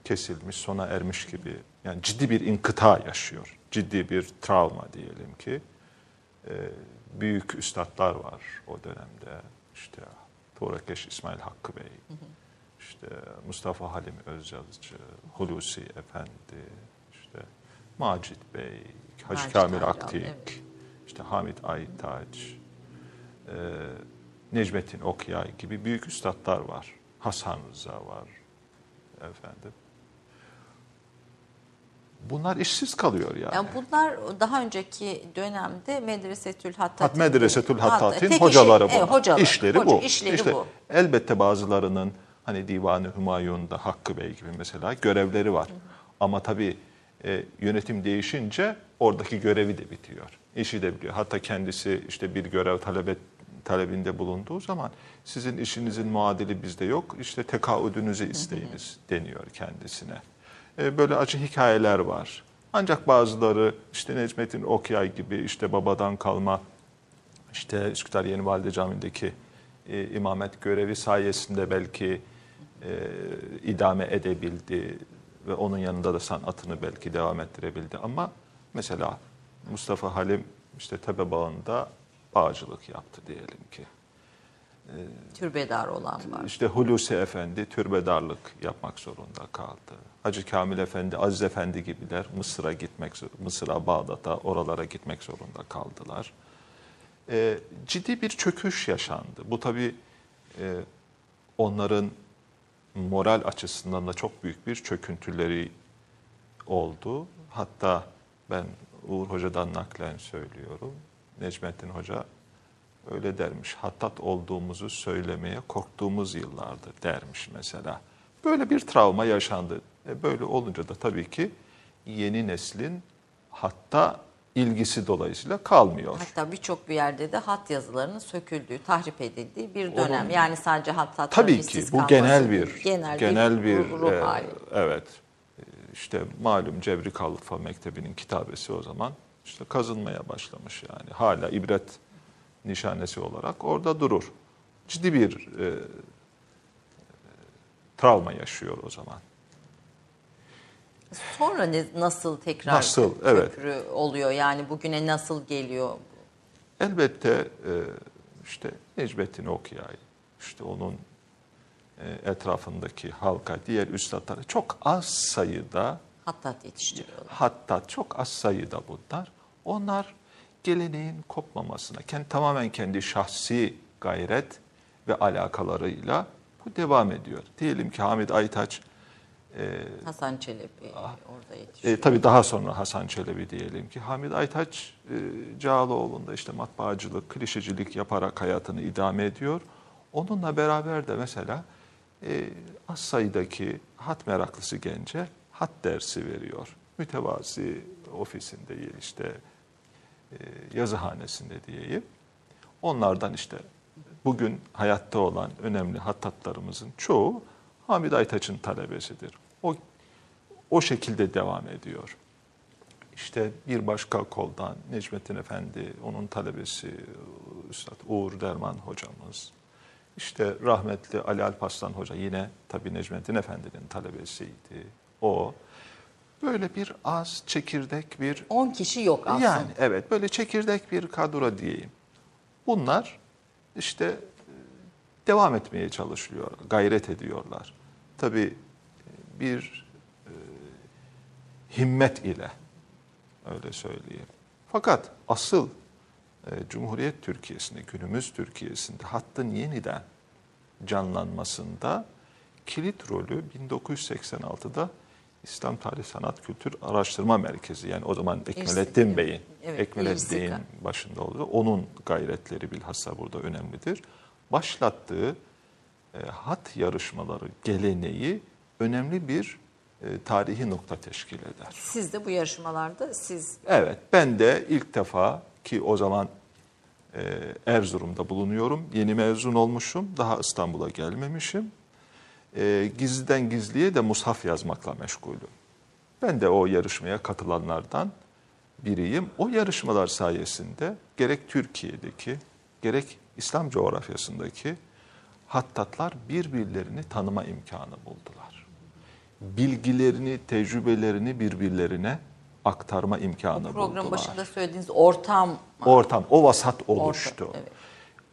kesilmiş, sona ermiş gibi. Yani ciddi bir inkıta yaşıyor. Ciddi bir travma diyelim ki. E, büyük üstadlar var o dönemde. İşte Tuğrakeş İsmail Hakkı Bey, işte Mustafa Halim Özyazıcı, Hulusi Efendi, işte Macit Bey, Hacı Macit Kamil Aycan, Aktik, evet. işte Hamit Aytaç, e, Necmettin Okyay gibi büyük üstadlar var. Hasan Rıza var efendim. Bunlar işsiz kalıyor yani. Yani bunlar daha önceki dönemde Medresetül Hattat. Hat Medresetül Hattat'in hocaları işi- bu. evet, hocaları. İşleri Hoca- bu. işleri İşte bu. Elbette bazılarının hani Divan-ı Hümayun'da Hakkı Bey gibi mesela görevleri var. Ama tabii e, yönetim değişince oradaki görevi de bitiyor. İşi de biliyor. Hatta kendisi işte bir görev talep talebinde bulunduğu zaman sizin işinizin muadili bizde yok. İşte tekaüdünüzü isteyiniz deniyor kendisine. E, böyle acı hikayeler var. Ancak bazıları işte Necmettin Okyay gibi işte babadan kalma işte Üsküdar Yeni Valide Camii'ndeki e, imamet görevi sayesinde belki e, idame edebildi ve onun yanında da sanatını belki devam ettirebildi. Ama mesela Mustafa Halim işte Tepe Bağı'nda bağcılık yaptı diyelim ki. Türbedar olan var. İşte Hulusi Efendi türbedarlık yapmak zorunda kaldı. Hacı Kamil Efendi, Aziz Efendi gibiler Mısır'a gitmek, Mısır'a, Bağdat'a, oralara gitmek zorunda kaldılar. Ee, ciddi bir çöküş yaşandı. Bu tabii e, onların moral açısından da çok büyük bir çöküntüleri oldu. Hatta ben Uğur Hoca'dan naklen söylüyorum. Necmettin Hoca öyle dermiş. Hattat olduğumuzu söylemeye korktuğumuz yıllardır dermiş mesela. Böyle bir travma yaşandı. E böyle olunca da tabii ki yeni neslin hatta ilgisi dolayısıyla kalmıyor. Hatta birçok bir yerde de hat yazılarının söküldüğü, tahrip edildiği bir dönem. Onun- yani sadece hattatların Tabii ki bu kalması genel bir genel, genel bir, ruh, ruh e, hali. evet E, işte malum Cebri Kalfa Mektebi'nin kitabesi o zaman işte kazınmaya başlamış yani hala ibret nişanesi olarak orada durur. Ciddi bir e, travma yaşıyor o zaman. Sonra ne, nasıl tekrar Nasıl, evet. köprü oluyor? Yani bugüne nasıl geliyor? Elbette e, işte Necmettin Okyay, işte onun e, etrafındaki halka, diğer üstadları çok az sayıda Hattat yetiştiriyorlar. hatta çok az sayıda bunlar. Onlar geleneğin kopmamasına, kendi, tamamen kendi şahsi gayret ve alakalarıyla bu devam ediyor. Diyelim ki Hamid Aytaç, Hasan Çelebi orada yetişiyor. e, tabii daha sonra Hasan Çelebi diyelim ki Hamid Aytaç e, Cağaloğlu'nda işte matbaacılık, klişecilik yaparak hayatını idame ediyor. Onunla beraber de mesela e, az sayıdaki hat meraklısı gence hat dersi veriyor. Mütevazi ofisinde işte e, yazıhanesinde diyeyim. Onlardan işte bugün hayatta olan önemli hattatlarımızın çoğu Hamid Aytaç'ın talebesidir. O o şekilde devam ediyor. İşte bir başka koldan Necmettin Efendi, onun talebesi Üstad Uğur Derman hocamız. İşte rahmetli Ali Alparslan Hoca yine tabii Necmettin Efendi'nin talebesiydi. O böyle bir az çekirdek bir 10 kişi yok aslında. yani evet böyle çekirdek bir kadro diyeyim. Bunlar işte e, devam etmeye çalışıyor, gayret ediyorlar. Tabii e, bir e, himmet ile öyle söyleyeyim. Fakat asıl e, Cumhuriyet Türkiye'sinde, günümüz Türkiye'sinde hattın yeniden canlanmasında kilit rolü 1986'da İslam Tarih Sanat Kültür Araştırma Merkezi yani o zaman Ekmelettin. Bey'in, Evet, Ekmelettin başında oldu. Onun gayretleri bilhassa burada önemlidir. Başlattığı e, hat yarışmaları geleneği önemli bir e, tarihi nokta teşkil eder. Siz de bu yarışmalarda siz Evet, ben de ilk defa ki o zaman e, Erzurum'da bulunuyorum. Yeni mezun olmuşum. Daha İstanbul'a gelmemişim. E, gizliden gizliye de mushaf yazmakla meşgulüm. Ben de o yarışmaya katılanlardan biriyim. O yarışmalar sayesinde gerek Türkiye'deki gerek İslam coğrafyasındaki hattatlar birbirlerini tanıma imkanı buldular. Bilgilerini, tecrübelerini birbirlerine aktarma imkanı program buldular. başında söylediğiniz ortam Ortam, o vasat oluştu. Orta, evet.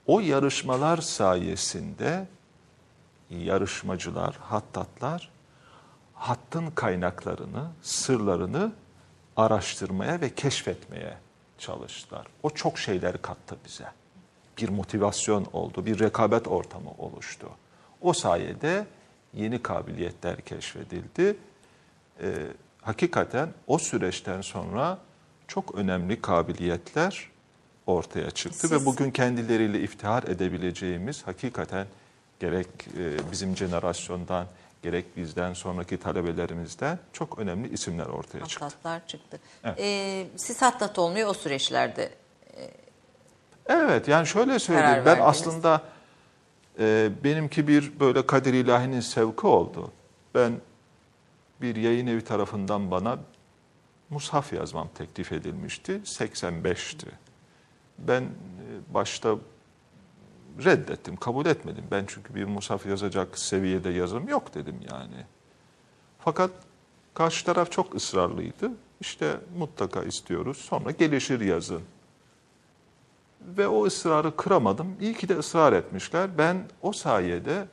O yarışmalar sayesinde yarışmacılar, hattatlar hattın kaynaklarını, sırlarını araştırmaya ve keşfetmeye çalıştılar. O çok şeyler kattı bize. Bir motivasyon oldu, bir rekabet ortamı oluştu. O sayede yeni kabiliyetler keşfedildi. Ee, hakikaten o süreçten sonra çok önemli kabiliyetler ortaya çıktı ve Siz- bugün kendileriyle iftihar edebileceğimiz hakikaten gerek e, bizim jenerasyondan gerek bizden sonraki talebelerimizden çok önemli isimler ortaya çıktı. hattatlar çıktı. Evet. Ee, siz hattat olmuyor o süreçlerde. Evet yani şöyle söyleyeyim ben verdiniz. aslında e, benimki bir böyle kader ilahinin sevki oldu. Ben bir yayın evi tarafından bana mushaf yazmam teklif edilmişti. 85'ti. Ben e, başta reddettim, kabul etmedim. Ben çünkü bir mushaf yazacak seviyede yazım yok dedim yani. Fakat karşı taraf çok ısrarlıydı. İşte mutlaka istiyoruz. Sonra gelişir yazın. Ve o ısrarı kıramadım. İyi ki de ısrar etmişler. Ben o sayede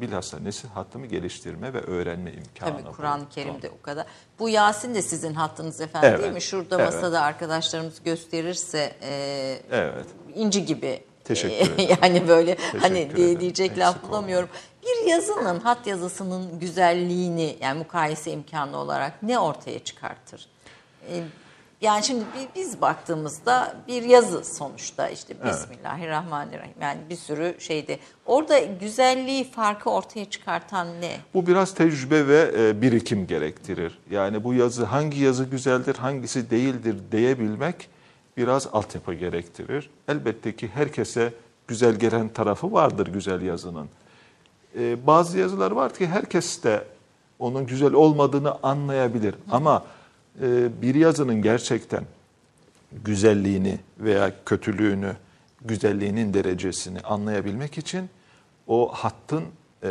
bilhassa nesil hattımı geliştirme ve öğrenme imkanı Tabii Kur'an-ı. Kerim'de o kadar. Bu Yasin de sizin hattınız efendim Evet, değil mi? Şurada evet. masada arkadaşlarımız gösterirse e, Evet. inci gibi. Teşekkür E, ederim. yani böyle Teşekkür hani ederim. diye diyecek Eksik laf bulamıyorum. Bir yazının, hat yazısının güzelliğini yani mukayese imkanı olarak ne ortaya çıkartır? E, yani şimdi bi- biz baktığımızda bir yazı sonuçta işte Bismillahirrahmanirrahim yani bir sürü şeyde. Orada güzelliği, farkı ortaya çıkartan ne? Bu biraz tecrübe ve e, birikim gerektirir. Yani bu yazı hangi yazı güzeldir, hangisi değildir diyebilmek biraz altyapı gerektirir. Elbette ki herkese güzel gelen tarafı vardır güzel yazının. E, bazı yazılar var ki herkes de onun güzel olmadığını anlayabilir. Ama e, bir yazının gerçekten güzelliğini veya kötülüğünü, güzelliğinin derecesini anlayabilmek için o hattın e,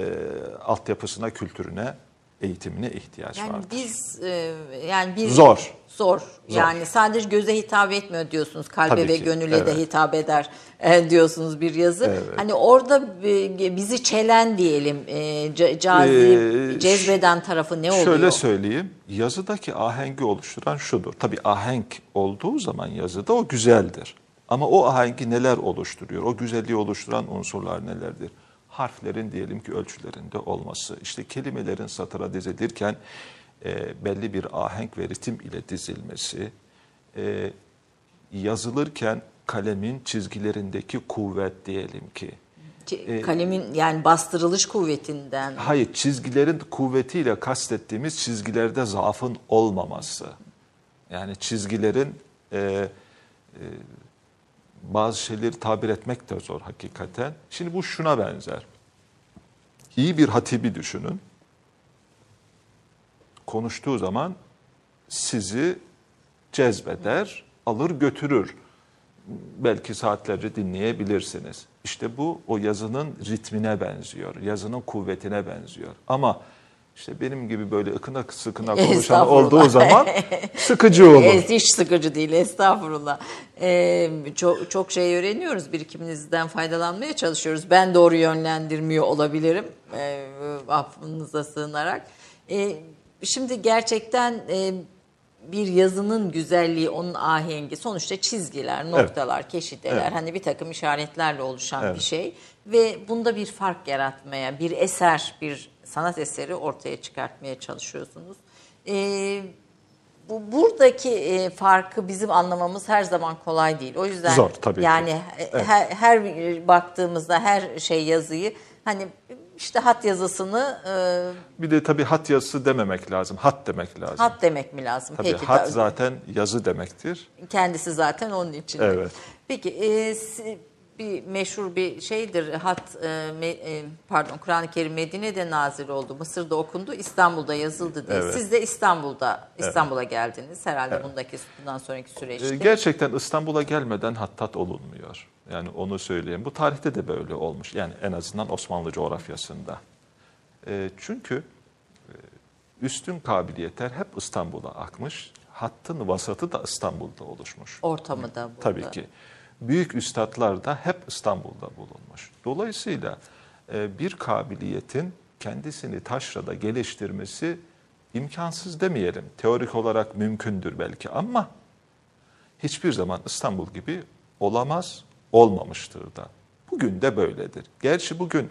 altyapısına, kültürüne, eğitimine ihtiyaç Yani vardır. biz e, yani bir Zor. Zor. Yani sadece göze hitap etmiyor diyorsunuz. Kalbe Tabii ve ki, gönüle de evet. hitap eder e, diyorsunuz bir yazı. Evet. Hani orada e, bizi çelen diyelim, e, ca- cazip, Ee, cezbeden tarafı ne oluyor? Şöyle söyleyeyim, yazıdaki ahengi oluşturan şudur. Tabii ahenk olduğu zaman yazıda o güzeldir. Ama o ahengi neler oluşturuyor? O güzelliği oluşturan unsurlar nelerdir? Harflerin diyelim ki ölçülerinde olması, işte kelimelerin satıra dizilirken e, belli bir ahenk ve ritim ile dizilmesi, e, yazılırken kalemin çizgilerindeki kuvvet diyelim ki, Ki Kalemin yani bastırılış kuvvetinden. Hayır, çizgilerin kuvvetiyle kastettiğimiz çizgilerde zaafın olmaması. Yani çizgilerin e, e, bazı şeyleri tabir etmek de zor hakikaten. Şimdi bu şuna benzer. İyi bir hatibi düşünün. Konuştuğu zaman sizi cezbeder, alır götürür. Belki saatlerce dinleyebilirsiniz. İşte bu o yazının ritmine benziyor, yazının kuvvetine benziyor. Ama işte benim gibi böyle ıkına sıkına konuşan olduğu zaman sıkıcı olur. Evet, hiç sıkıcı değil estağfurullah. Ee, çok, çok şey öğreniyoruz birikiminizden faydalanmaya çalışıyoruz. Ben doğru yönlendirmiyor olabilirim ee, affınıza sığınarak. Ee, şimdi gerçekten e, bir yazının güzelliği, onun ahengi sonuçta çizgiler, noktalar, keşideler Evet. hani bir takım işaretlerle oluşan Evet. bir şey. Ve bunda bir fark yaratmaya, bir eser, bir sanat eseri ortaya çıkartmaya çalışıyorsunuz. Ee, bu buradaki e, farkı bizim anlamamız her zaman kolay değil. O yüzden Zor, tabii ki. yani e, her, her baktığımızda her şey yazıyı Hani işte hat yazısını e, Bir de tabii hat yazısı dememek lazım. Hat demek lazım. hat demek mi lazım? tabii Peki hat da- zaten yazı demektir. kendisi zaten onun için. Evet. Peki e, bir meşhur bir şeydir hat e, me- e, pardon Kur'an-ı Kerim Medine'de nazil oldu. Mısır'da okundu, İstanbul'da yazıldı diye. Evet. Siz de İstanbul'da İstanbul'a geldiniz herhalde bundaki bundan sonraki süreçte. Ee, Gerçekten İstanbul'a gelmeden hattat olunmuyor. Yani onu söyleyeyim. Bu tarihte de böyle olmuş. Yani en azından Osmanlı coğrafyasında. Ee, Çünkü e, üstün kabiliyetler hep İstanbul'a akmış. Hattın vasatı da İstanbul'da oluşmuş. Ortamı da burada. Tabii ki. Büyük üstadlar da hep İstanbul'da bulunmuş. Dolayısıyla e, bir kabiliyetin kendisini taşrada geliştirmesi imkansız demeyelim. Teorik olarak mümkündür belki ama hiçbir zaman İstanbul gibi olamaz, olmamıştır da. Bugün de böyledir. Gerçi bugün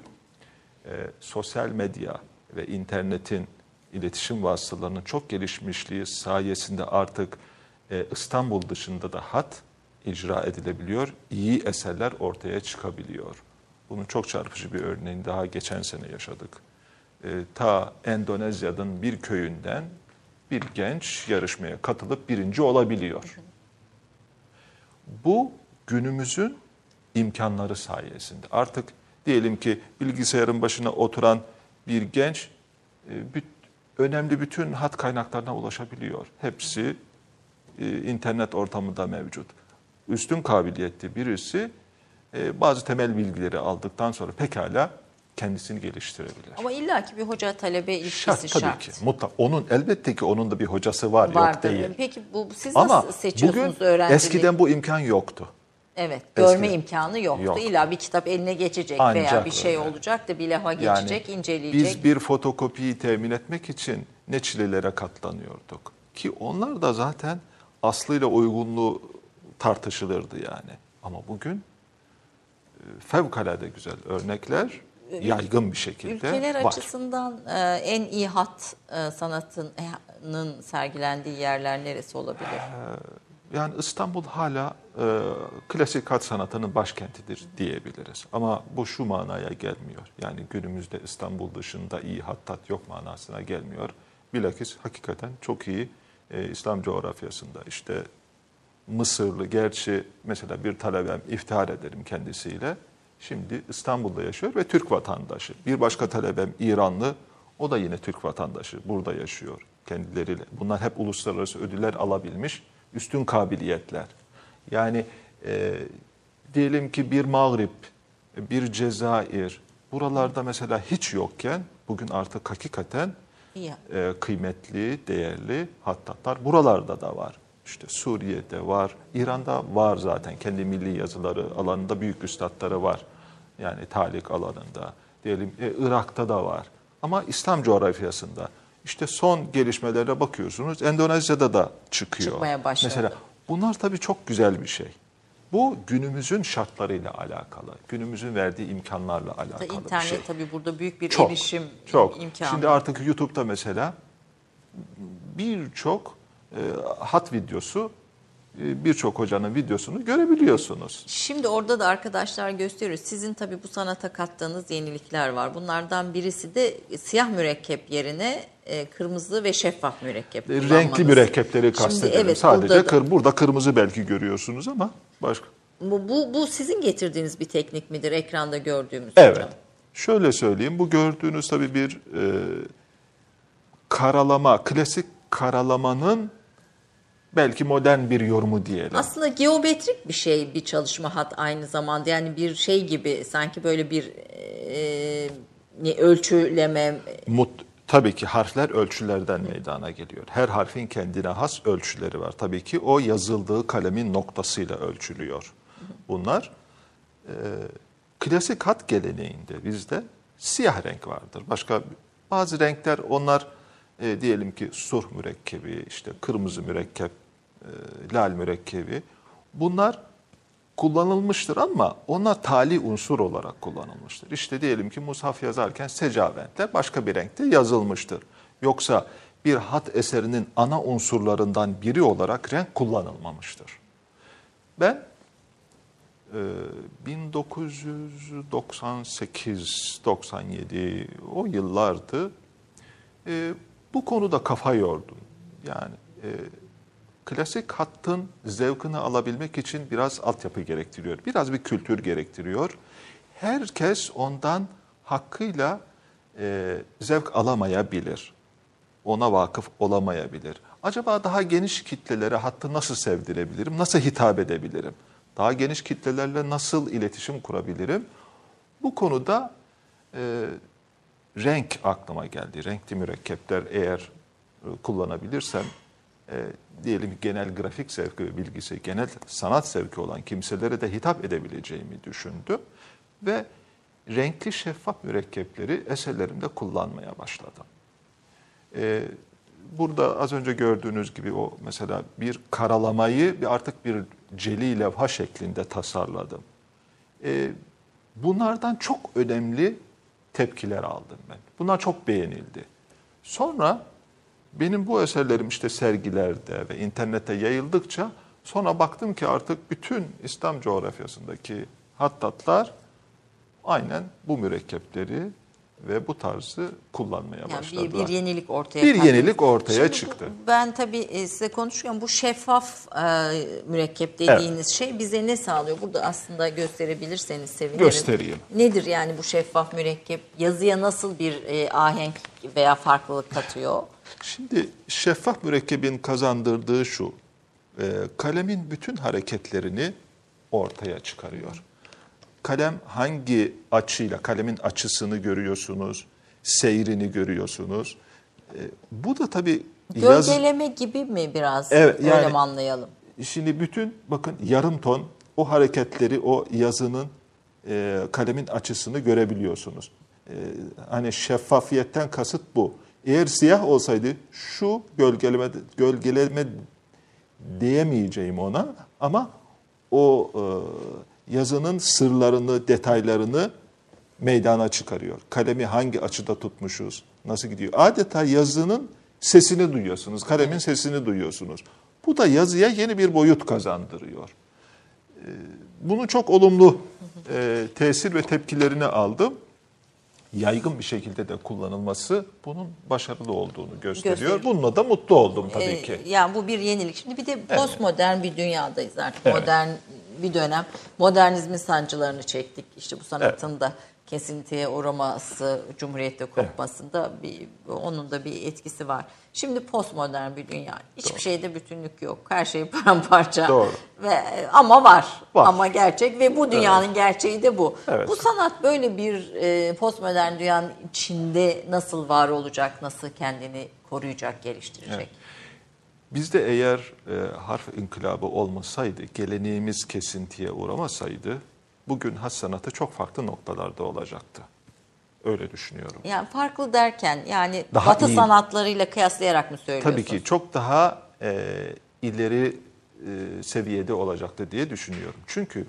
e, sosyal medya ve internetin iletişim vasıtalarının çok gelişmişliği sayesinde artık e, İstanbul dışında da hat icra edilebiliyor, iyi eserler ortaya çıkabiliyor. Bunun çok çarpıcı bir örneğini daha geçen sene yaşadık. E, ta Endonezya'nın bir köyünden bir genç yarışmaya katılıp birinci olabiliyor. Bu günümüzün imkanları sayesinde. Artık diyelim ki bilgisayarın başına oturan bir genç e, önemli bütün hat kaynaklarına ulaşabiliyor. Hepsi e, internet ortamında mevcut. Üstün kabiliyetli birisi e, bazı temel bilgileri aldıktan sonra pekala kendisini geliştirebilir. Ama illaki bir hoca talebe ilişkisi Şart şart. tabii ki. Mutlak. Onun elbette ki onun da bir hocası var, yok Vardır. değil. Peki bu siz Ama nasıl seçiyorsunuz bugün öğrencileri? eskiden bu imkan yoktu. Evet, görme Eskiden. imkanı yoktu. Yok. İlla bir kitap eline geçecek veya Ancak bir şey öyle. olacak da bir lafa geçecek, inceleyecek. Biz bir fotokopiyi temin etmek için ne çilelere katlanıyorduk. Ki onlar da zaten aslıyla uygunluğu tartışılırdı yani. Ama bugün e, fevkalade güzel örnekler yaygın bir şekilde Ülkeler var. açısından e, en iyi hat e, sanatının sergilendiği yerler neresi olabilir? Yani İstanbul hala klasik hat sanatının başkentidir diyebiliriz. Ama bu şu manaya gelmiyor. Yani günümüzde İstanbul dışında iyi hattat yok manasına gelmiyor. Bilakis hakikaten çok iyi İslam coğrafyasında işte Mısırlı gerçi mesela bir talebem iftihar ederim kendisiyle. Şimdi İstanbul'da yaşıyor ve Türk vatandaşı. Bir başka talebem İranlı, o da yine Türk vatandaşı. Burada yaşıyor kendileriyle. Bunlar hep uluslararası ödüller alabilmiş üstün kabiliyetler. Yani e, diyelim ki bir Mağrip, bir Cezayir, buralarda mesela hiç yokken bugün artık hakikaten e, kıymetli, değerli hattatlar buralarda da var. İşte Suriye'de var, İran'da var zaten kendi milli yazıları alanında büyük üstadları var. Yani talik alanında, diyelim e, Irak'ta da var. Ama İslam coğrafyasında işte son gelişmelere bakıyorsunuz Endonezya'da da çıkıyor. Çıkmaya başladı. Mesela bunlar tabii çok güzel bir şey. Bu günümüzün şartlarıyla alakalı, günümüzün verdiği imkanlarla alakalı bir İnternet şey. tabii burada büyük bir Çok, erişim çok. imkanı. Şimdi artık YouTube'da mesela birçok e, hat videosu, e, birçok hocanın videosunu görebiliyorsunuz. Şimdi orada da arkadaşlar gösteriyor. Sizin tabii bu sanata kattığınız yenilikler var. Bunlardan birisi de siyah mürekkep yerine e, kırmızı ve şeffaf mürekkep E, Renkli kullanmanız. mürekkepleri Şimdi kastedelim. evet, Sadece burada da- kır, burada kırmızı belki görüyorsunuz ama başka. Bu, bu, bu sizin getirdiğiniz bir teknik midir ekranda gördüğümüz Evet. hocam? Şöyle söyleyeyim, bu gördüğünüz tabii bir e, karalama, klasik karalamanın belki modern bir yorumu diyelim. Aslında geometrik bir şey bir çalışma hat aynı zamanda. Yani bir şey gibi sanki böyle bir e, ne, ölçüleme Mut, tabii ki harfler ölçülerden meydana geliyor. Her harfin kendine has ölçüleri var. Tabii ki o yazıldığı kalemin noktasıyla ölçülüyor. Bunlar e, klasik hat geleneğinde bizde siyah renk vardır. Başka bazı renkler onlar e, diyelim ki surh mürekkebi, işte kırmızı mürekkep, e, lal mürekkebi. Bunlar kullanılmıştır ama onlar tali unsur olarak kullanılmıştır. İşte diyelim ki mushaf yazarken secaventle başka bir renkte yazılmıştır. Yoksa bir hat eserinin ana unsurlarından biri olarak renk kullanılmamıştır. Ben e, 1998-97 o yıllardı. E, bu konuda kafa yordum. Yani e, klasik hattın zevkini alabilmek için biraz altyapı gerektiriyor. Biraz bir kültür gerektiriyor. Herkes ondan hakkıyla e, zevk alamayabilir. Ona vakıf olamayabilir. Acaba daha geniş kitlelere hattı nasıl sevdirebilirim? Nasıl hitap edebilirim? Daha geniş kitlelerle nasıl iletişim kurabilirim? Bu konuda e, renk aklıma geldi. Renkli mürekkepler eğer e, kullanabilirsem e, diyelim genel grafik zevki ve bilgisi, genel sanat zevki olan kimselere de hitap edebileceğimi düşündüm. Ve renkli şeffaf mürekkepleri eserlerimde kullanmaya başladım. E, burada az önce gördüğünüz gibi o mesela bir karalamayı bir artık bir celi levha şeklinde tasarladım. E, bunlardan çok önemli tepkiler aldım ben. Bunlar çok beğenildi. Sonra benim bu eserlerim işte sergilerde ve internette yayıldıkça sonra baktım ki artık bütün İslam coğrafyasındaki hattatlar aynen bu mürekkepleri ve bu tarzı kullanmaya Yani başladılar. bir, bir yenilik ortaya Bir yenilik ortaya Şimdi bu- çıktı. Ben tabii e, size konuşurken bu şeffaf e, mürekkep dediğiniz şey bize ne sağlıyor? Burada aslında gösterebilirseniz sevinirim. Göstereyim. Nedir yani bu şeffaf mürekkep? Yazıya nasıl bir e, ahenk veya farklılık katıyor? Şimdi şeffaf mürekkebin kazandırdığı şu, e, kalemin bütün hareketlerini ortaya çıkarıyor. Kalem hangi açıyla, kalemin açısını görüyorsunuz, seyrini görüyorsunuz. E, bu da tabii yaz, Gölgeleme gibi mi biraz? Evet, Öyle yani- mi anlayalım? Şimdi bütün bakın yarım ton o hareketleri o yazının e, kalemin açısını görebiliyorsunuz. E, hani şeffafiyetten kasıt bu. Eğer siyah olsaydı şu gölgeleme gölgeleme diyemeyeceğim ona ama o e, yazının sırlarını, detaylarını meydana çıkarıyor. Kalemi hangi açıda tutmuşuz, nasıl gidiyor? Adeta yazının sesini duyuyorsunuz, kalemin sesini duyuyorsunuz. Bu da yazıya yeni bir boyut kazandırıyor. Ee, Bunu çok olumlu e, tesir ve tepkilerini aldım. Yaygın bir şekilde de kullanılması bunun başarılı olduğunu gösteriyor. Gösteriyor. Bununla da mutlu oldum tabii Ee, ki. Yani bu bir yenilik. Şimdi bir de postmodern bir dünyadayız artık. Modern bir dönem. Modernizmin sancılarını çektik. İşte bu sanatın da kesintiye uğraması, cumhuriyette kopmasında bir, onun da bir etkisi var. Şimdi postmodern bir dünya. Hiçbir şeyde bütünlük yok. Her şey paramparça. Doğru. Ve ama var. Var. Ama gerçek ve bu dünyanın gerçeği de bu. Evet. Bu sanat böyle bir e, postmodern dünyanın içinde nasıl var olacak, nasıl kendini koruyacak, geliştirecek? Bizde eğer e, harf inkılabı olmasaydı, geleneğimiz kesintiye uğramasaydı, bugün has sanatı çok farklı noktalarda olacaktı. Öyle düşünüyorum. Yani farklı derken yani Daha Batı iyi. sanatlarıyla kıyaslayarak mı söylüyorsun? Tabii ki çok daha e, ileri e, seviyede olacaktı diye düşünüyorum. Çünkü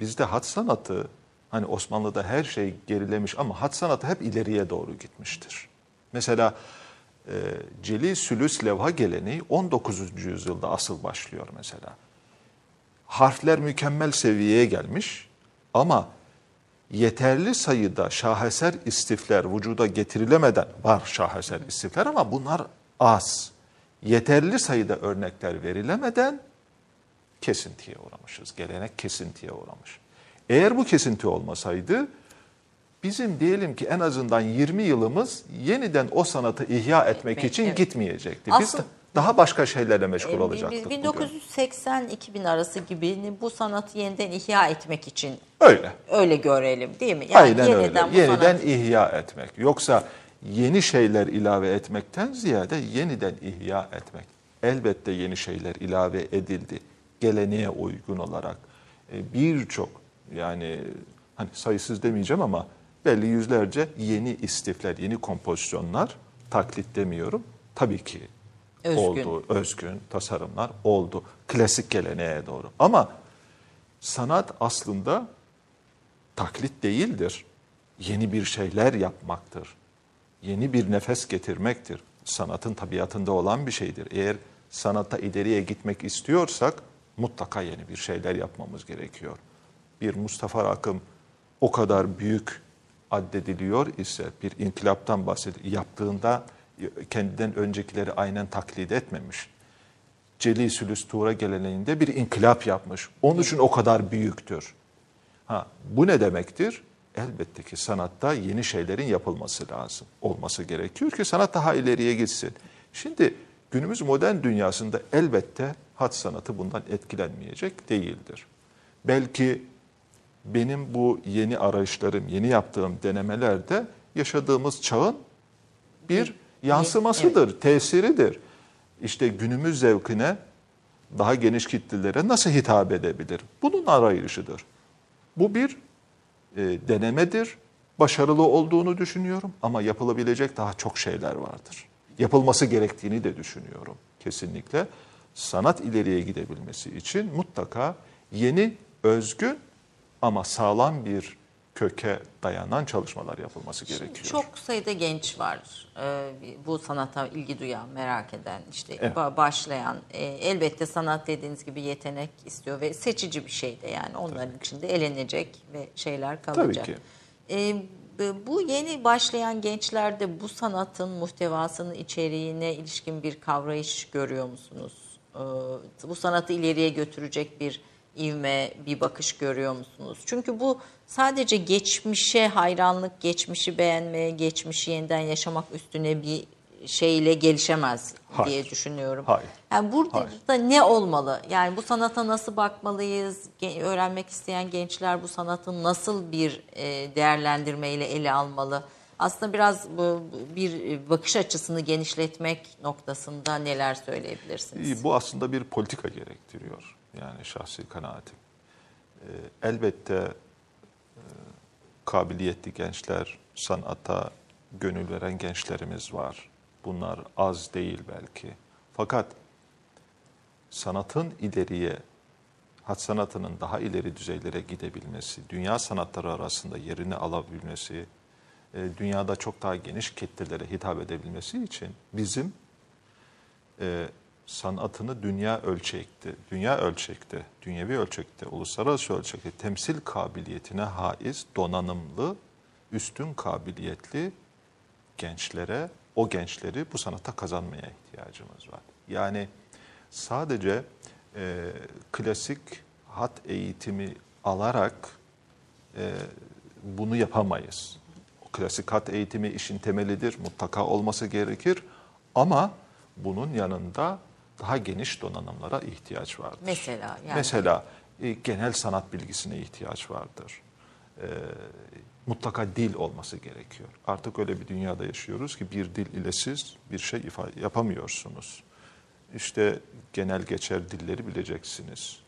bizde hat sanatı, hani Osmanlı'da her şey gerilemiş ama hat sanatı hep ileriye doğru gitmiştir. Mesela e, Celi Sülüs levha geleneği 19. yüzyılda asıl başlıyor mesela. Harfler mükemmel seviyeye gelmiş ama yeterli sayıda şaheser istifler vücuda getirilemeden var şaheser istifler ama bunlar az. Yeterli sayıda örnekler verilemeden kesintiye uğramışız. Gelenek kesintiye uğramış. Eğer bu kesinti olmasaydı bizim diyelim ki en azından 20 yılımız yeniden o sanatı ihya etmek için evet. gitmeyecekti. Biz Aslında- de daha başka şeylerle meşgul Ee, olacaktık. biz bugün. 1980-2000 arası gibi bu sanatı yeniden ihya etmek için Öyle. öyle görelim değil mi? Aynen öyle. yeniden bu Yeniden sanat- ihya etmek. Yoksa yeni şeyler ilave etmekten ziyade yeniden ihya etmek. Elbette yeni şeyler ilave edildi. Geleneğe uygun olarak e, birçok yani hani sayısız demeyeceğim ama belli yüzlerce yeni istifler, yeni kompozisyonlar taklit demiyorum. Tabii ki Özgün. oldu, özgün tasarımlar oldu. Klasik geleneğe doğru. Ama sanat aslında taklit değildir. Yeni bir şeyler yapmaktır. Yeni bir nefes getirmektir. Sanatın tabiatında olan bir şeydir. Eğer sanatta ileriye gitmek istiyorsak mutlaka yeni bir şeyler yapmamız gerekiyor. bir Mustafa Rakım o kadar büyük addediliyor ise bir inkılaptan bahsediyor. Yaptığında kendinden öncekileri aynen taklit etmemiş. Celi Sülüs Tuğra geleneğinde bir inkılap yapmış. Onun için o kadar büyüktür. Ha, bu ne demektir? Elbette ki sanatta yeni şeylerin yapılması lazım. Olması gerekiyor ki sanat daha ileriye gitsin. Şimdi günümüz modern dünyasında elbette hat sanatı bundan etkilenmeyecek değildir. Belki benim bu yeni arayışlarım, yeni yaptığım denemelerde yaşadığımız çağın bir yansımasıdır, evet. tesiridir. İşte günümüz zevkine daha geniş kitlelere nasıl hitap edebilir? Bunun arayışıdır. Bu bir e, denemedir. Başarılı olduğunu düşünüyorum ama yapılabilecek daha çok şeyler vardır. Yapılması gerektiğini de düşünüyorum kesinlikle. Sanat ileriye gidebilmesi için mutlaka yeni, özgün ama sağlam bir köke dayanan çalışmalar yapılması gerekiyor. Şimdi çok sayıda genç var e, bu sanata ilgi duyan, merak eden, işte evet. başlayan. E, elbette sanat dediğiniz gibi yetenek istiyor ve seçici bir şey de yani onların Tabii. içinde elenecek ve şeyler kalacak. Tabii ki. E, bu yeni başlayan gençlerde bu sanatın muhtevasının içeriğine ilişkin bir kavrayış görüyor musunuz? Bu sanatı ileriye götürecek bir ivme, bir bakış görüyor musunuz? Çünkü bu sadece geçmişe hayranlık, geçmişi beğenmeye, geçmişi yeniden yaşamak üstüne bir şeyle gelişemez Hayır. diye düşünüyorum. Hayır. Yani burada Hayır. da ne olmalı? Yani bu sanata nasıl bakmalıyız? Öğrenmek isteyen gençler bu sanatın nasıl bir e, değerlendirmeyle ele almalı? Aslında biraz bu bir bakış açısını genişletmek noktasında neler söyleyebilirsiniz? Bu aslında bir politika gerektiriyor. Yani şahsi kanaatim. Elbette e, kabiliyetli gençler, sanata gönül veren gençlerimiz var. Bunlar az değil belki. Fakat sanatın ileriye, hat sanatının daha ileri düzeylere gidebilmesi, dünya sanatları arasında yerini alabilmesi, e, dünyada çok daha geniş kitlelere hitap edebilmesi için bizim e, sanatını dünya ölçekte, dünya ölçekte, dünyevi ölçekte, uluslararası ölçekte temsil kabiliyetine haiz, donanımlı, üstün kabiliyetli gençlere, o gençleri bu sanata kazanmaya ihtiyacımız var. Yani sadece e, klasik hat eğitimi alarak e, bunu yapamayız. O klasik hat eğitimi işin temelidir, mutlaka olması gerekir ama bunun yanında daha geniş donanımlara ihtiyaç vardır. Mesela yani. Mesela e, genel sanat bilgisine ihtiyaç vardır. E, mutlaka dil olması gerekiyor. Artık öyle bir dünyada yaşıyoruz ki bir dil ile siz bir şey ifade yapamıyorsunuz. İşte genel geçer dilleri bileceksiniz.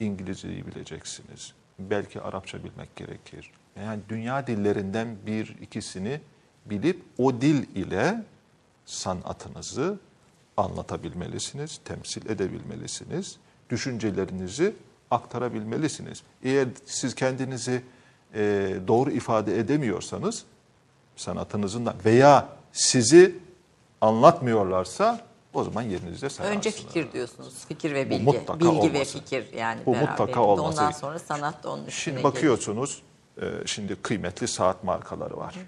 İngilizceyi bileceksiniz. Belki Arapça bilmek gerekir. Yani dünya dillerinden bir ikisini bilip o dil ile sanatınızı anlatabilmelisiniz, temsil edebilmelisiniz, düşüncelerinizi aktarabilmelisiniz. Eğer siz kendinizi e, doğru ifade edemiyorsanız sanatınızın veya sizi anlatmıyorlarsa o zaman yerinizde sayarsınız. Önce fikir diyorsunuz. Fikir ve bilgi. Bu mutlaka bilgi olması. ve fikir yani Bu mutlaka olması. Ondan sonra sanat da onun üstüne Şimdi bakıyorsunuz e, şimdi kıymetli saat markaları var. Hı hı.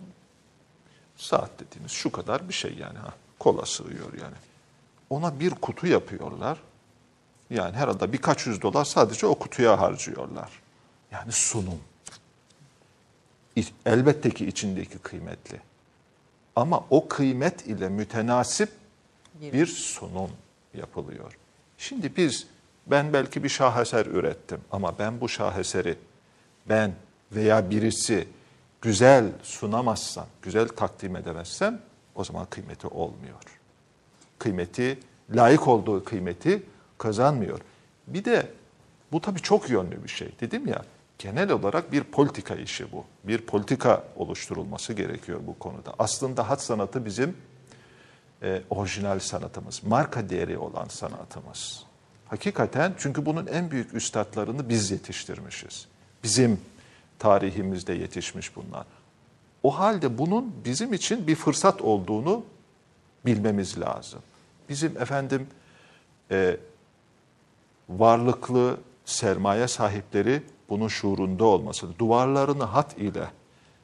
Saat dediğimiz şu kadar bir şey yani ha. Kola sığıyor yani ona bir kutu yapıyorlar. Yani herhalde birkaç yüz dolar sadece o kutuya harcıyorlar. Yani sunum. Elbette ki içindeki kıymetli. Ama o kıymet ile mütenasip bir sunum yapılıyor. Şimdi biz, ben belki bir şaheser ürettim ama ben bu şaheseri ben veya birisi güzel sunamazsam, güzel takdim edemezsem o zaman kıymeti olmuyor kıymeti, layık olduğu kıymeti kazanmıyor. Bir de bu tabii çok yönlü bir şey. Dedim ya genel olarak bir politika işi bu. Bir politika oluşturulması gerekiyor bu konuda. Aslında hat sanatı bizim e, orijinal sanatımız, marka değeri olan sanatımız. Hakikaten çünkü bunun en büyük üstadlarını biz yetiştirmişiz. Bizim tarihimizde yetişmiş bunlar. O halde bunun bizim için bir fırsat olduğunu bilmemiz lazım. Bizim efendim e, varlıklı sermaye sahipleri bunun şuurunda olması, duvarlarını hat ile,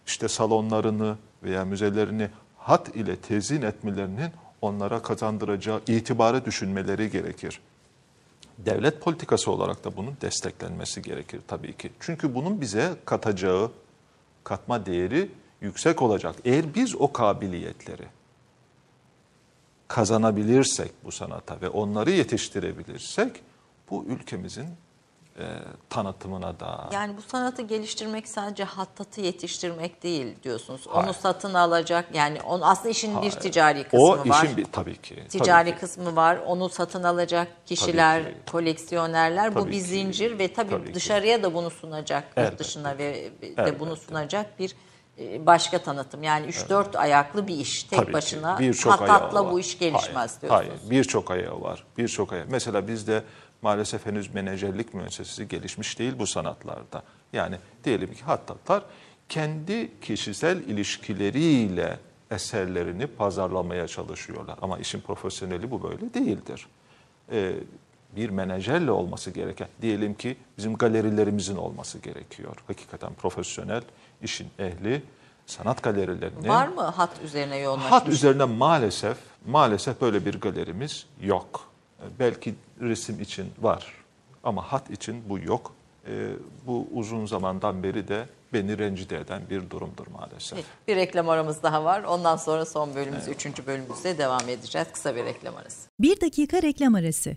işte salonlarını veya müzelerini hat ile tezin etmelerinin onlara kazandıracağı itibarı düşünmeleri gerekir. Devlet politikası olarak da bunun desteklenmesi gerekir tabii ki. Çünkü bunun bize katacağı katma değeri yüksek olacak. Eğer biz o kabiliyetleri kazanabilirsek bu sanata ve onları yetiştirebilirsek bu ülkemizin e, tanıtımına da Yani bu sanatı geliştirmek sadece hattatı yetiştirmek değil diyorsunuz. Hayır. Onu satın alacak yani on, aslında işin bir Hayır. ticari kısmı o var. işin bir tabii ki ticari tabii ki. kısmı var. Onu satın alacak kişiler, Tabii ki. koleksiyonerler. bu Tabii bir ki. zincir ve tabii, Tabii ki. dışarıya da bunu sunacak, yurt Elbette. dışına ve de Elbette. bunu sunacak bir başka tanıtım. Yani 3-4 ayaklı bir iş. Tek Tabii başına var. bu iş gelişmez hayır, diyorsunuz. Hayır, birçok ayağı var. Birçok ayağı. Mesela bizde maalesef henüz menajerlik müessesesi gelişmiş değil bu sanatlarda. Yani diyelim ki hattatlar kendi kişisel ilişkileriyle eserlerini pazarlamaya çalışıyorlar. Ama işin profesyoneli bu böyle değildir. Ee, bir menajerle olması gereken, diyelim ki bizim galerilerimizin olması gerekiyor. Hakikaten profesyonel, işin ehli, sanat galerilerini... Var mı hat üzerine yoğunlaşmış? Hat üzerine maalesef maalesef böyle bir galerimiz yok. E, Belki resim için var ama hat için bu yok. E, bu uzun zamandan beri de beni rencide eden bir durumdur maalesef. Bir reklam aramız daha var. Ondan sonra son bölümümüz, üçüncü bölümümüzde devam edeceğiz. Kısa bir reklam arası. Bir dakika reklam arası.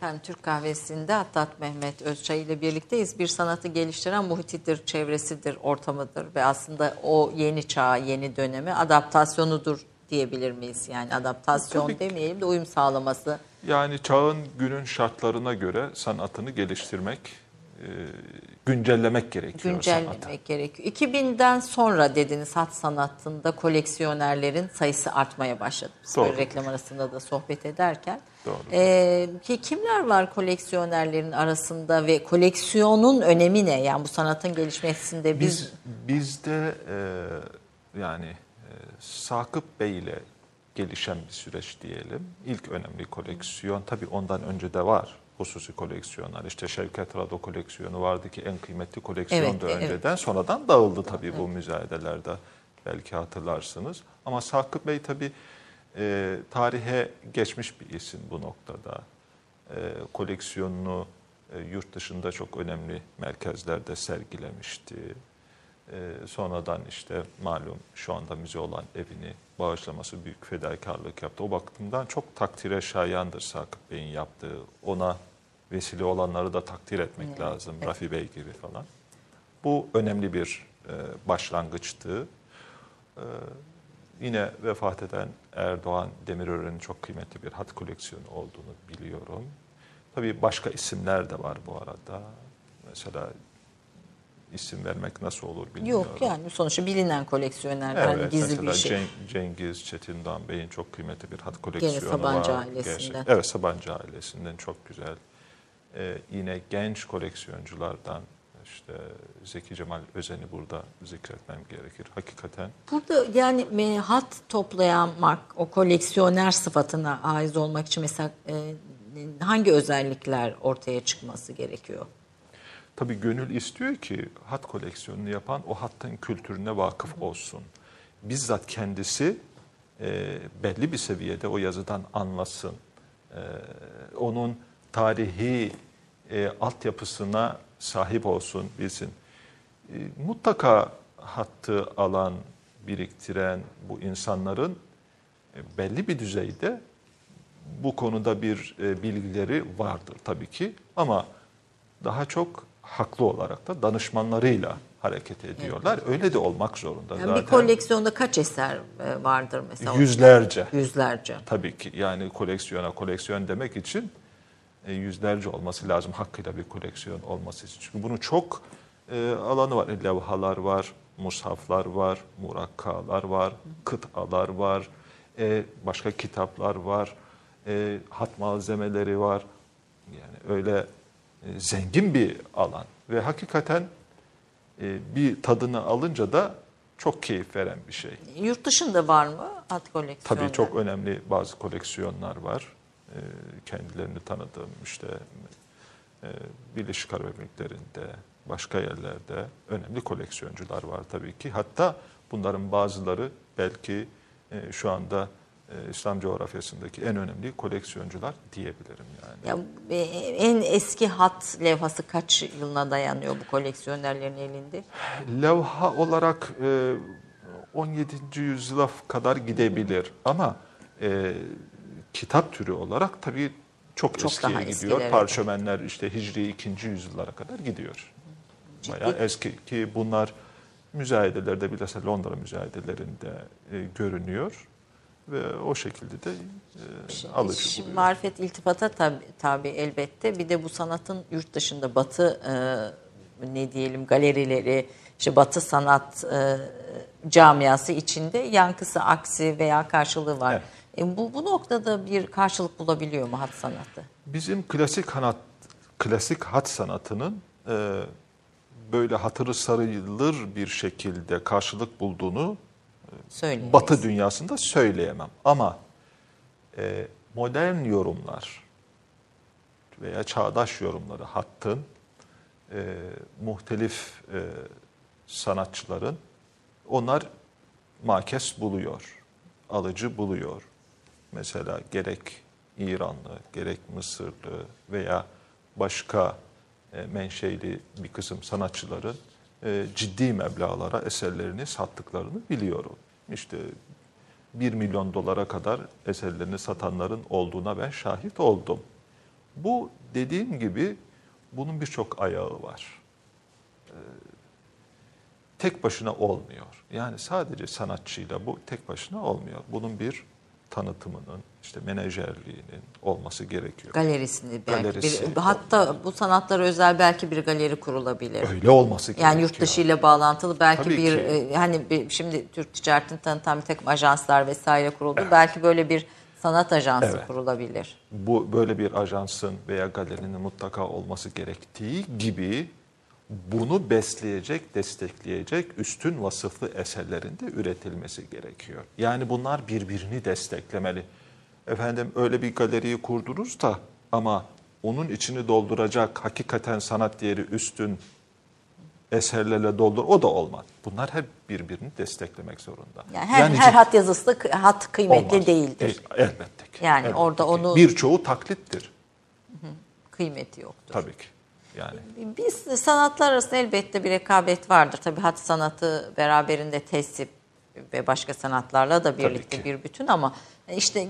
Efendim Türk kahvesinde Hattat Mehmet Özçay ile birlikteyiz. Bir sanatı geliştiren muhitidir, çevresidir, ortamıdır ve aslında o yeni çağa, yeni döneme adaptasyonudur diyebilir miyiz? Yani adaptasyon Tabii demeyelim de uyum sağlaması. Yani çağın günün şartlarına göre sanatını geliştirmek, e, güncellemek gerekiyor güncellemek gerekiyor. 2000'den sonra dediniz hat sanatında koleksiyonerlerin sayısı artmaya başladı. Biz Doğru. reklam arasında da sohbet ederken. Doğru. Ee, ki kimler var koleksiyonerlerin arasında ve koleksiyonun önemi ne? Yani bu sanatın gelişmesinde biz, Biz bizde e, yani e, Sakıp Bey ile gelişen bir süreç diyelim. İlk önemli koleksiyon tabii ondan önce de var hususi koleksiyonlar. İşte Şevket Rado koleksiyonu vardı ki en kıymetli koleksiyondu Evet, evet. önceden. Sonradan dağıldı tabii bu müzayedelerde belki hatırlarsınız. Ama Sakıp Bey tabii e, tarihe geçmiş bir isim bu noktada. E, koleksiyonunu e, yurt dışında çok önemli merkezlerde sergilemişti. E, sonradan işte malum şu anda müze olan evini bağışlaması büyük fedakarlık yaptı. O bakımdan çok takdire şayandır Sakıp Bey'in yaptığı. Ona vesile olanları da takdir etmek lazım. Rafi Bey gibi falan. Bu önemli bir e, başlangıçtı. E, yine vefat eden Erdoğan Demirören'in çok kıymetli bir hat koleksiyonu olduğunu biliyorum. Tabii başka isimler de var bu arada. Mesela isim vermek nasıl olur bilmiyorum. yok yani sonuçta bilinen koleksiyonerler hani Evet, gizli bir şey. Ceng- Cengiz Çetin Doğan Bey'in çok kıymetli bir hat koleksiyonu Sabancı var. ailesinden. evet, Sabancı ailesinden çok güzel. Ee, yine genç koleksiyonculardan işte Zeki Cemal Özen'i burada zikretmem gerekir. Hakikaten Burada yani e, hat toplayamak, o koleksiyoner sıfatına ait olmak için mesela e, hangi özellikler ortaya çıkması gerekiyor? Tabii gönül istiyor ki hat koleksiyonunu yapan o hattın kültürüne vakıf olsun. Bizzat kendisi e, belli bir seviyede o yazıdan anlasın. E, onun tarihi e, altyapısına sahip olsun, bilsin. E, mutlaka hattı alan, biriktiren bu insanların e, belli bir düzeyde bu konuda bir e, bilgileri vardır tabii ki ama daha çok haklı olarak da danışmanlarıyla hareket ediyorlar. Öyle de olmak zorunda Yani zaten. bir koleksiyonda kaç eser e, vardır mesela? Yüzlerce. Yüzlerce. Tabii ki yani koleksiyona koleksiyon demek için e, yüzlerce olması lazım hakkıyla bir koleksiyon olması için. Çünkü bunun çok e, alanı var. Levhalar var, mushaflar var, murakkalar var, kıtalar var, e, başka kitaplar var, e, hat malzemeleri var. Yani öyle e, zengin bir alan ve hakikaten e, bir tadını alınca da çok keyif veren bir şey. Yurt dışında var mı at koleksiyonları? Tabii çok önemli bazı koleksiyonlar var. Ee, kendilerini tanıdığım işte e, Birleşik Arap Emirlikleri'nde, başka yerlerde önemli koleksiyoncular var tabii ki. Hatta bunların bazıları belki e, şu anda e, İslam coğrafyasındaki en önemli koleksiyoncular diyebilirim yani. Ya, en eski hat levhası kaç yılına dayanıyor bu koleksiyonerlerin elinde? Levha olarak e, 17. yüzyıla kadar gidebilir ama kitap türü olarak tabii çok, Çok eskiye gidiyor. eskilere. Parşömenler işte Hicri 2. yüzyıllara kadar gidiyor. Bayağı eski ki bunlar müzayedelerde bilhassa Londra müzayedelerinde e, görünüyor ve o şekilde de e, alıcı Şimdi buluyor. marifet iltifata tabi, tabi elbette. Bir de bu sanatın yurt dışında batı e, ne diyelim galerileri, işte batı sanat e, camiası içinde yankısı, aksi veya karşılığı var. E, bu, bu noktada bir karşılık bulabiliyor mu hat sanatı? Bizim klasik sanat, klasik hat sanatının e, böyle hatırı sarılır bir şekilde karşılık bulduğunu Söyleyin. Batı dünyasında söyleyemem. Ama e, modern yorumlar veya çağdaş yorumları hattın e, muhtelif e, sanatçıların onlar makes buluyor, alıcı buluyor. Mesela gerek İranlı, gerek Mısırlı veya başka e, menşeli bir kısım sanatçıların e, ciddi meblağlara eserlerini sattıklarını biliyorum. İşte 1 milyon dolara kadar eserlerini satanların olduğuna ben şahit oldum. Bu dediğim gibi bunun birçok ayağı var. Ee, tek başına olmuyor. Yani sadece sanatçıyla bu tek başına olmuyor. Bunun bir tanıtımının, işte menajerliğinin olması gerekiyor. Galerisini belki. Galerisi. Bir, hatta bu sanatlara özel belki bir galeri kurulabilir. Öyle olması gerekiyor. Yani yurt dışı ile bağlantılı belki Tabii bir ki. e, hani bir, şimdi Türk ticaretini tanıtan bir takım ajanslar vesaire kuruldu. Belki böyle bir sanat ajansı Evet. kurulabilir. bu böyle bir ajansın veya galerinin mutlaka olması gerektiği gibi bunu besleyecek, destekleyecek üstün vasıflı eserlerin de üretilmesi gerekiyor. Yani bunlar birbirini desteklemeli. Efendim öyle bir galeriyi kurdunuz da ama onun içini dolduracak hakikaten sanat değeri üstün eserlerle doldur o da olmaz. Bunlar hep birbirini desteklemek zorunda. Yani her, cid- her hat yazısı hat kıymetli olmaz. değildir. E, elbette ki. Yani elbette orada ki. onu- birçoğu taklittir Kıymeti yoktur. tabii ki. Yani Biz sanatlar arasında elbette bir rekabet vardır. Tabii hat sanatı beraberinde tesip ve başka sanatlarla da birlikte bir bütün ama işte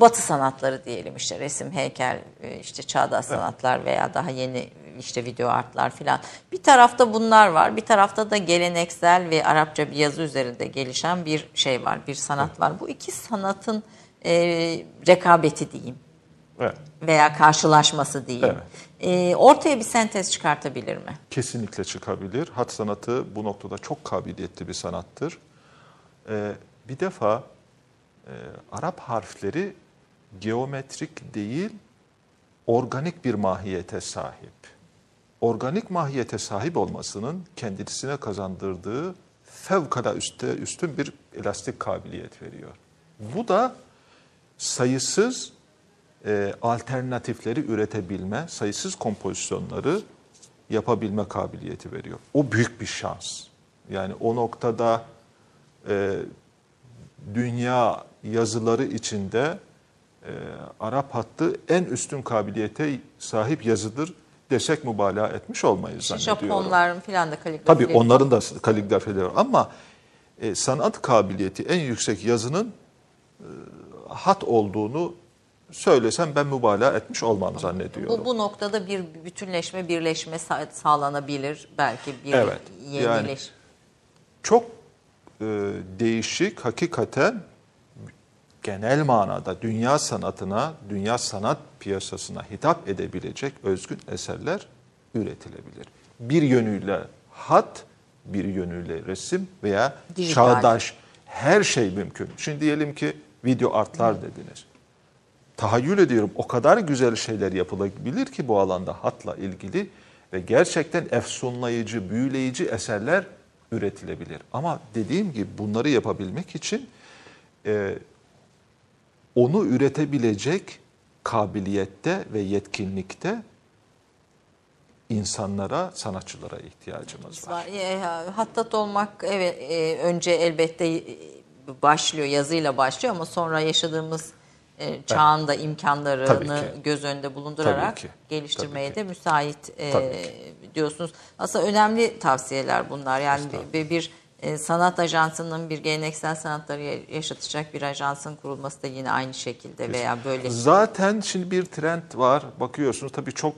batı sanatları diyelim işte resim, heykel, e, işte çağdaş sanatlar veya daha yeni işte video artlar filan. Bir tarafta bunlar var. Bir tarafta da geleneksel ve Arapça bir yazı üzerinde gelişen bir şey var. Bir sanat var. Bu iki sanatın e, rekabeti diyeyim evet, veya karşılaşması diyeyim. E, ortaya bir sentez çıkartabilir mi? kesinlikle çıkabilir. Hat sanatı bu noktada çok kabiliyetli bir sanattır. Ee, bir defa e, Arap harfleri geometrik değil, organik bir mahiyete sahip. Organik mahiyete sahip olmasının kendisine kazandırdığı fevkalade üstte, üstün bir elastik kabiliyet veriyor. Bu da sayısız e, alternatifleri üretebilme, sayısız kompozisyonları yapabilme kabiliyeti veriyor. O büyük bir şans. Yani o noktada e, dünya yazıları içinde e, Arap hattı en üstün kabiliyete sahip yazıdır desek mübalağa etmiş olmayız zannediyorum. Japonların filan da kaligrafileri Tabii onların da kaligrafileri ama e, sanat kabiliyeti en yüksek yazının e, hat olduğunu söylesem ben mübalağa etmiş olmam zannediyorum. Bu, bu noktada bir bütünleşme, birleşme sa- sağlanabilir. Belki bir Evet, yenileş. Çok e, değişik hakikaten genel manada dünya sanatına, dünya sanat piyasasına hitap edebilecek özgün eserler üretilebilir. Bir yönüyle hat, bir yönüyle resim veya Dijital. çağdaş her şey mümkün. Şimdi diyelim ki video artlar dediniz. Tahayyül ediyorum o kadar güzel şeyler yapılabilir ki bu alanda hatla ilgili ve gerçekten efsunlayıcı, büyüleyici eserler üretilebilir. Ama dediğim gibi bunları yapabilmek için e, onu üretebilecek kabiliyette ve yetkinlikte insanlara, sanatçılara ihtiyacımız var. E, Hattat olmak evet e, önce elbette e, başlıyor yazıyla başlıyor ama sonra yaşadığımız e, çağın da imkanlarını göz önünde bulundurarak geliştirmeye de müsait e, diyorsunuz. Aslında önemli tavsiyeler bunlar. Yani bir, bir e, sanat ajansının bir geleneksel sanatları yaşatacak bir ajansın kurulması da yine aynı şekilde veya böyle Zaten şimdi bir trend var. Bakıyorsunuz tabii çok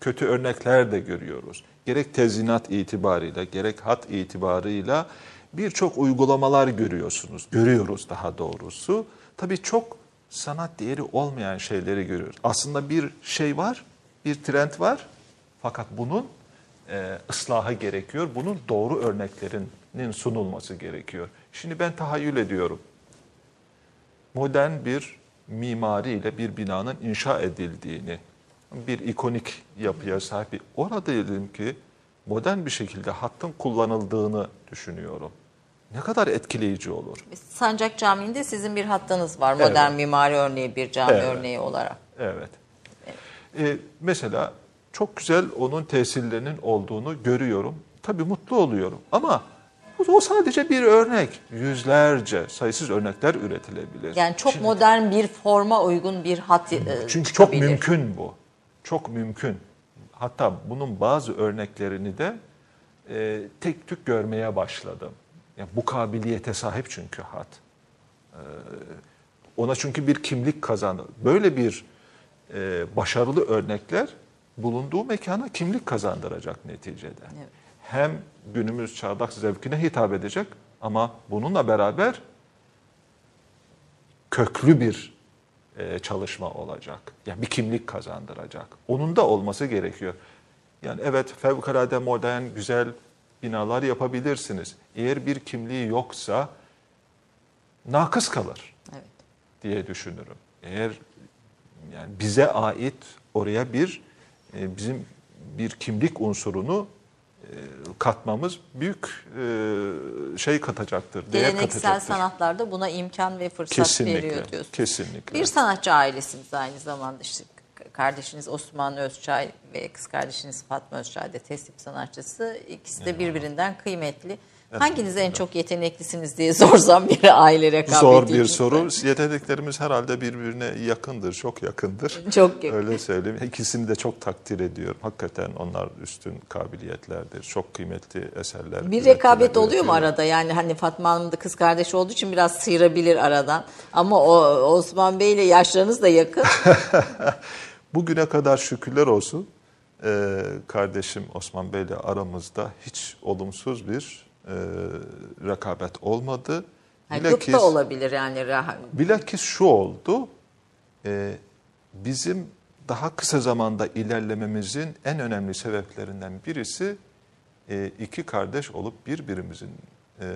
kötü örnekler de görüyoruz. Gerek tezinat itibarıyla, gerek hat itibarıyla birçok uygulamalar görüyorsunuz. Görüyoruz daha doğrusu. Tabii çok sanat değeri olmayan şeyleri görüyoruz. Aslında bir şey var, bir trend var. Fakat bunun e, ıslahı gerekiyor. Bunun doğru örneklerinin sunulması gerekiyor. Şimdi ben tahayyül ediyorum modern bir mimariyle bir binanın inşa edildiğini, bir ikonik yapıya sahip. Orada dedim ki modern bir şekilde hattın kullanıldığını düşünüyorum. Ne kadar etkileyici olur. Sancak Camii'nde sizin bir hattınız var. Evet. Modern mimari örneği bir cami Evet. örneği olarak. Evet. Ee, mesela çok güzel onun tesirlerinin olduğunu görüyorum. Tabii mutlu oluyorum ama o sadece bir örnek. Yüzlerce sayısız örnekler üretilebilir. Yani çok Şimdi- modern bir forma uygun bir hat e, Çünkü çok çıkabilir. mümkün bu. Çok mümkün. Hatta bunun bazı örneklerini de e, tek tük görmeye başladım. Yani bu kabiliyete sahip çünkü hat. E, ona çünkü bir kimlik kazandı. Böyle bir e, başarılı örnekler bulunduğu mekana kimlik kazandıracak neticede. Evet. Hem günümüz çağdaş zevkine hitap edecek ama bununla beraber köklü bir e, çalışma olacak. Yani bir kimlik kazandıracak. Onun da olması gerekiyor. Yani evet fevkalade modern, güzel binalar yapabilirsiniz. Eğer bir kimliği yoksa nakıs kalır Evet. diye düşünürüm. Eğer yani bize ait oraya bir e, bizim bir kimlik unsurunu e, katmamız büyük e, şey katacaktır, değer Geleneksel katacaktır. sanatlarda buna imkan ve fırsat Kesinlikle, veriyor diyorsunuz. kesinlikle. Bir sanatçı ailesiniz aynı zamanda işte kardeşiniz Osman Özçay ve kız kardeşiniz Fatma Özçay da teslim sanatçısı. İkisi de birbirinden kıymetli. Hanginiz en çok yeteneklisiniz diye sorsam bir aile rekabeti Zor bir soru. Yeteneklerimiz herhalde birbirine yakındır, çok yakındır. Çok yakın. Öyle söyleyeyim. İkisini de çok takdir ediyorum. Hakikaten onlar üstün kabiliyetlerdir. Çok kıymetli eserler. Bir rekabet oluyor mu arada? Yani hani Fatma Hanım da kız kardeşi olduğu için biraz sıyırabilir aradan. Ama o Osman Bey ile yaşlarınız da yakın. Bugüne kadar şükürler olsun e, kardeşim Osman Bey ile aramızda hiç olumsuz bir e, rekabet olmadı. Yani Bilakis- gıpta olabilir yani. Bilakis şu oldu, e, bizim daha kısa zamanda ilerlememizin en önemli sebeplerinden birisi e, iki kardeş olup birbirimizin e,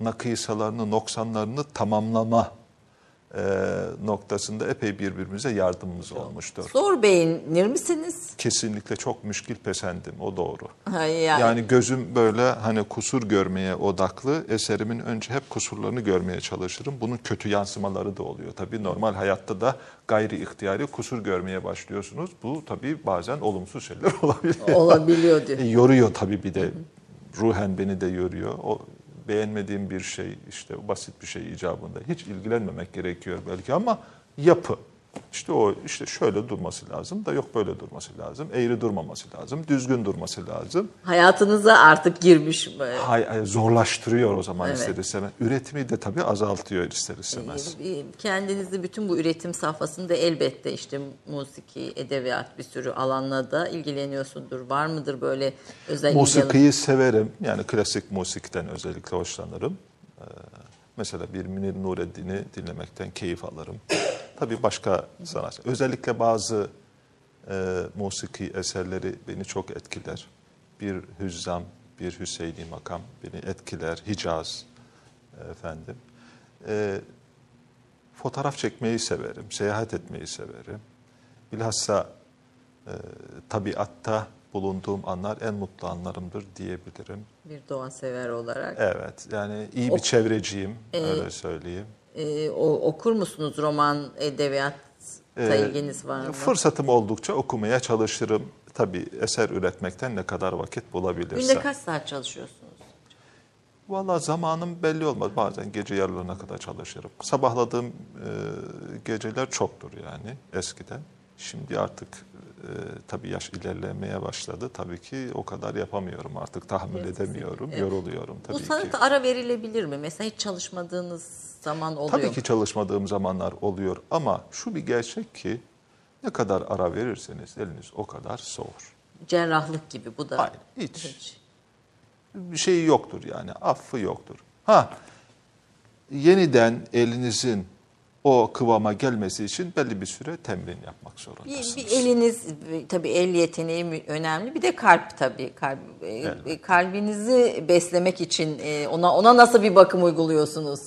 nakısalarını, noksanlarını tamamlama e, noktasında epey birbirimize yardımımız olmuştur. Zor beğenir misiniz? Kesinlikle çok müşkil pesendim, o doğru. Ha, Yani, Yani, gözüm böyle hani kusur görmeye odaklı. Eserimin önce hep kusurlarını görmeye çalışırım. Bunun kötü yansımaları da oluyor. Tabii normal hayatta da gayri ihtiyari kusur görmeye başlıyorsunuz. Bu tabii bazen olumsuz şeyler olabiliyor. olabiliyor diyor. E, yoruyor tabii bir de. Ruhen beni de yoruyor. O beğenmediğim bir şey işte basit bir şey icabında. Hiç ilgilenmemek gerekiyor belki ama yapı. İşte o işte şöyle durması lazım da yok böyle durması lazım. Eğri durmaması lazım. Düzgün durması lazım. Hayatınıza artık girmiş. e, Hay, hay, zorlaştırıyor o zaman Evet. ister istemez. Üretimi de tabii azaltıyor ister istemez. e, Kendinizi bütün bu üretim safhasında elbette işte musiki, edebiyat bir sürü alanla da ilgileniyorsundur. Var mıdır böyle özel? Musikiyi severim. Yani klasik musikten özellikle hoşlanırım. Ee, mesela bir Münir Nureddin'i dinlemekten keyif alırım. Tabii başka sanat. Özellikle bazı e, musiki eserleri beni çok etkiler. Bir Hüzzam, bir Hüseyini makam beni etkiler. Hicaz efendim. E, fotoğraf çekmeyi severim, seyahat etmeyi severim. Bilhassa e, tabiatta bulunduğum anlar en mutlu anlarımdır diyebilirim. Bir doğa sever olarak. Evet, yani iyi bir çevreciyim, öyle söyleyeyim. E, o, okur musunuz roman, edebiyat Ee, ilginiz var mı? Fırsatım oldukça okumaya çalışırım. Tabii eser üretmekten ne kadar vakit bulabilirsem. Günde kaç saat çalışıyorsunuz? Valla zamanım belli olmaz. Bazen gece yarılarına kadar çalışırım. Sabahladığım e, geceler çoktur yani eskiden. Şimdi artık e, tabii yaş ilerlemeye başladı. Tabii ki o kadar yapamıyorum artık. Tahammül edemiyorum, yoruluyorum tabii Bu ki. sanata ara verilebilir mi? Mesela hiç çalışmadığınız zaman oluyor Tabii mu? ki çalışmadığım zamanlar oluyor ama şu bir gerçek ki ne kadar ara verirseniz eliniz o kadar soğur. Cerrahlık gibi bu da. Hayır, hiç. bir şeyi yoktur yani affı yoktur. Ha yeniden elinizin o kıvama gelmesi için belli bir süre temrin yapmak Bir, zorundasınız. bir eliniz tabii el yeteneği önemli bir de kalp tabii kalp e, Evet. kalbinizi beslemek için e, ona ona nasıl bir bakım uyguluyorsunuz?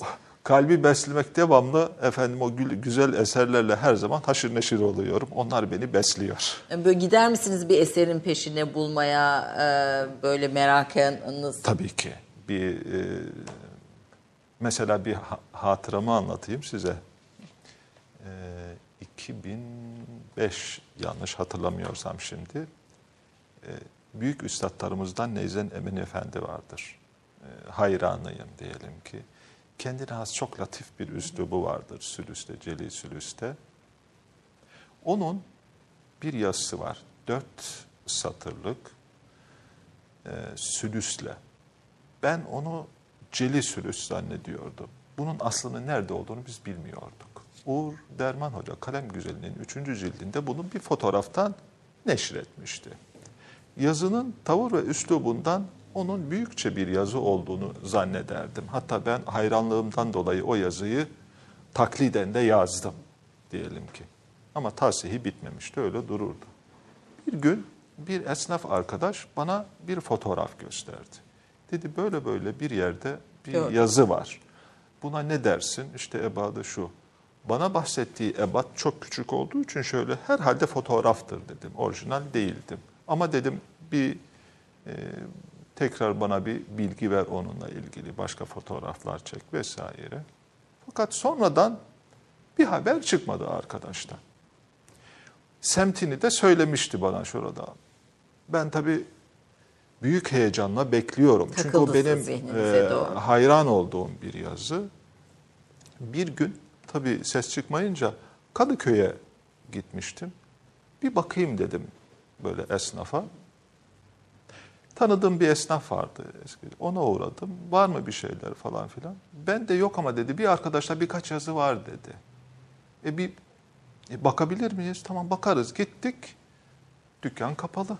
Kalbi beslemek devamlı efendim o güzel eserlerle her zaman haşır neşir oluyorum. Onlar beni besliyor. E, Böyle gider misiniz bir eserin peşine bulmaya e, böyle merakınız? Tabii ki. Bir e, mesela bir ha- hatıramı anlatayım size. E, 2005 yanlış hatırlamıyorsam şimdi e, büyük üstadlarımızdan Neyzen Emin Efendi vardır. E, hayranıyım diyelim ki. Kendine has çok latif bir üslubu vardır Sülüs'te, Celil Sülüs'te. Onun bir yazısı var. Dört satırlık e, sülüsle. Ben onu Celi Sülüs zannediyordum. Bunun aslının nerede olduğunu biz bilmiyorduk. Uğur Derman Hoca Kalem Güzeli'nin üçüncü cildinde bunu bir fotoğraftan neşretmişti. Yazının tavır ve üslubundan onun büyükçe bir yazı olduğunu zannederdim. Hatta ben hayranlığımdan dolayı o yazıyı takliden de yazdım diyelim ki. Ama tasihi bitmemişti, öyle dururdu. Bir gün bir esnaf arkadaş bana bir fotoğraf gösterdi. Dedi böyle böyle bir yerde bir Gördüm. yazı var. Buna ne dersin? İşte ebadı şu. Bana bahsettiği ebat çok küçük olduğu için şöyle herhalde fotoğraftır dedim. Orijinal değildim. Ama dedim bir e, tekrar bana bir bilgi ver onunla ilgili. Başka fotoğraflar çek vesaire. Fakat sonradan bir haber çıkmadı arkadaştan semtini de söylemişti bana şurada. Ben tabii büyük heyecanla bekliyorum. Çünkü o Takıldı benim e, doğru. hayran olduğum bir yazı. Bir gün tabii ses çıkmayınca Kadıköy'e gitmiştim. Bir bakayım dedim böyle esnafa. Tanıdığım bir esnaf vardı eski. Ona uğradım. Var mı bir şeyler falan filan. Ben de yok ama dedi. Bir arkadaşla birkaç yazı var dedi. E bir e, bakabilir miyiz? Tamam bakarız. Gittik. Dükkan kapalı.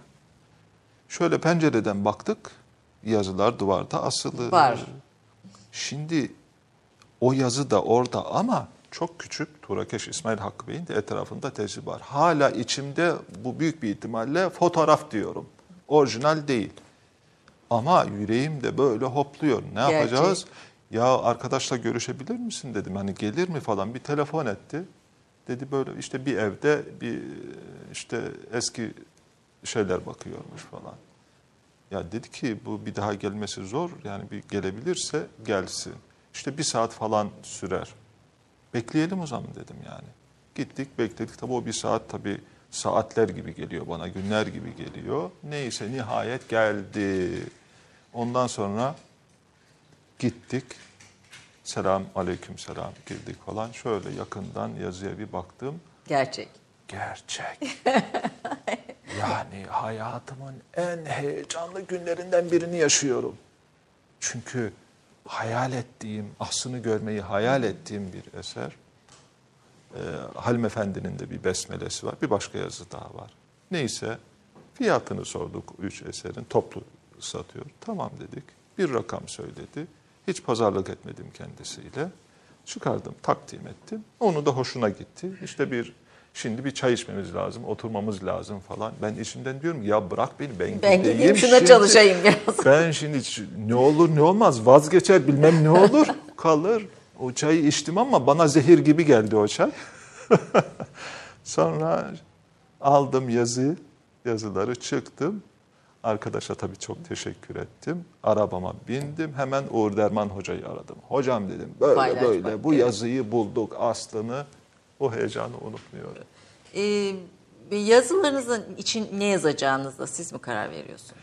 Şöyle pencereden baktık. Yazılar duvarda asılı. Var. Şimdi o yazı da orada ama çok küçük. Turakeş İsmail Hakkı Bey'in de etrafında tezi var. Hala içimde bu büyük bir ihtimalle fotoğraf diyorum. Orijinal değil. Ama yüreğim de böyle hopluyor. Ne Gerçek. yapacağız? Ya arkadaşla görüşebilir misin dedim. Hani gelir mi falan bir telefon etti. Dedi böyle işte bir evde bir işte eski şeyler bakıyormuş falan. Ya dedi ki bu bir daha gelmesi zor. Yani bir gelebilirse gelsin. İşte bir saat falan sürer. Bekleyelim o zaman dedim yani. Gittik bekledik. Tabii o bir saat tabii saatler gibi geliyor bana. Günler gibi geliyor. Neyse nihayet geldi. Ondan sonra gittik. Selam aleyküm selam girdik falan. Şöyle yakından yazıya bir baktım. Gerçek. Gerçek. yani hayatımın en heyecanlı günlerinden birini yaşıyorum. Çünkü hayal ettiğim, aslını görmeyi hayal ettiğim bir eser. Ee, Halim Efendi'nin de bir besmelesi var. Bir başka yazı daha var. Neyse fiyatını sorduk üç eserin. Toplu satıyor. Tamam dedik. Bir rakam söyledi. Hiç pazarlık etmedim kendisiyle. Çıkardım, takdim ettim. Onu da hoşuna gitti. İşte bir şimdi bir çay içmemiz lazım, oturmamız lazım falan. Ben içimden diyorum ki, ya bırak beni ben, Ben gideyim gideyim şuna şimdi. çalışayım biraz. Ben şimdi ne olur ne olmaz vazgeçer bilmem ne olur kalır. O çayı içtim ama bana zehir gibi geldi o çay. Sonra aldım yazıyı, yazıları çıktım. Arkadaşa tabii çok teşekkür ettim. Arabama bindim. Hemen Uğur Derman Hoca'yı aradım. Hocam dedim böyle Paylaşmak böyle bu gerek. yazıyı bulduk aslını. O heyecanı unutmuyorum. Ee, yazılarınızın için ne yazacağınızda siz mi karar veriyorsunuz?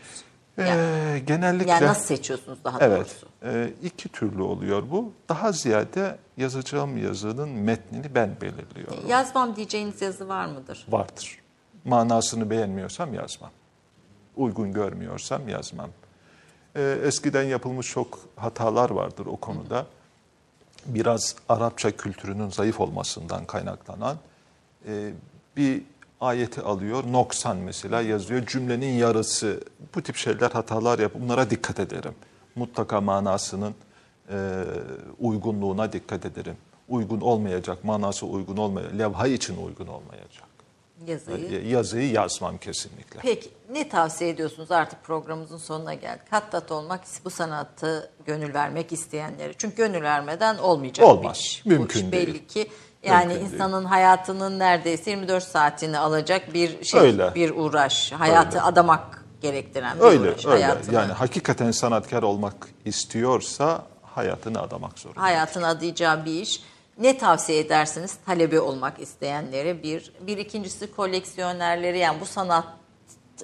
Ee, genellikle Yani nasıl seçiyorsunuz daha Evet, doğrusu? e, iki türlü oluyor bu. Daha ziyade yazacağım yazının metnini ben belirliyorum. Yazmam diyeceğiniz yazı var mıdır? Vardır. Manasını beğenmiyorsam yazmam. Uygun görmüyorsam yazmam. E, eskiden yapılmış çok hatalar vardır o konuda. Biraz Arapça kültürünün zayıf olmasından kaynaklanan e, bir ayeti alıyor, noksan mesela yazıyor, cümlenin yarısı. Bu tip şeyler hatalar yap. Bunlara dikkat ederim. Mutlaka manasının e, uygunluğuna dikkat ederim. Uygun olmayacak, manası uygun olmayacak, levha için uygun olmayacak. Yazıyı. E, Yazıyı yazmam kesinlikle. Peki ne tavsiye ediyorsunuz artık programımızın sonuna geldik. Hattat olmak bu sanatı gönül vermek isteyenlere. Çünkü gönül vermeden olmayacak Olmaz. bir iş. Mümkün bu iş değil. belli ki yani Mümkün değil. insanın hayatının neredeyse 24 saatini alacak bir şey, Öyle. bir uğraş. Hayatı Öyle. adamak gerektiren bir Öyle, uğraş. öyle. Hayatını, Yani hakikaten sanatkar olmak istiyorsa hayatını adamak zorunda. hayatını adayacağı bir iş. Ne tavsiye edersiniz talebi olmak isteyenlere? Bir, bir ikincisi koleksiyonerleri yani bu sanat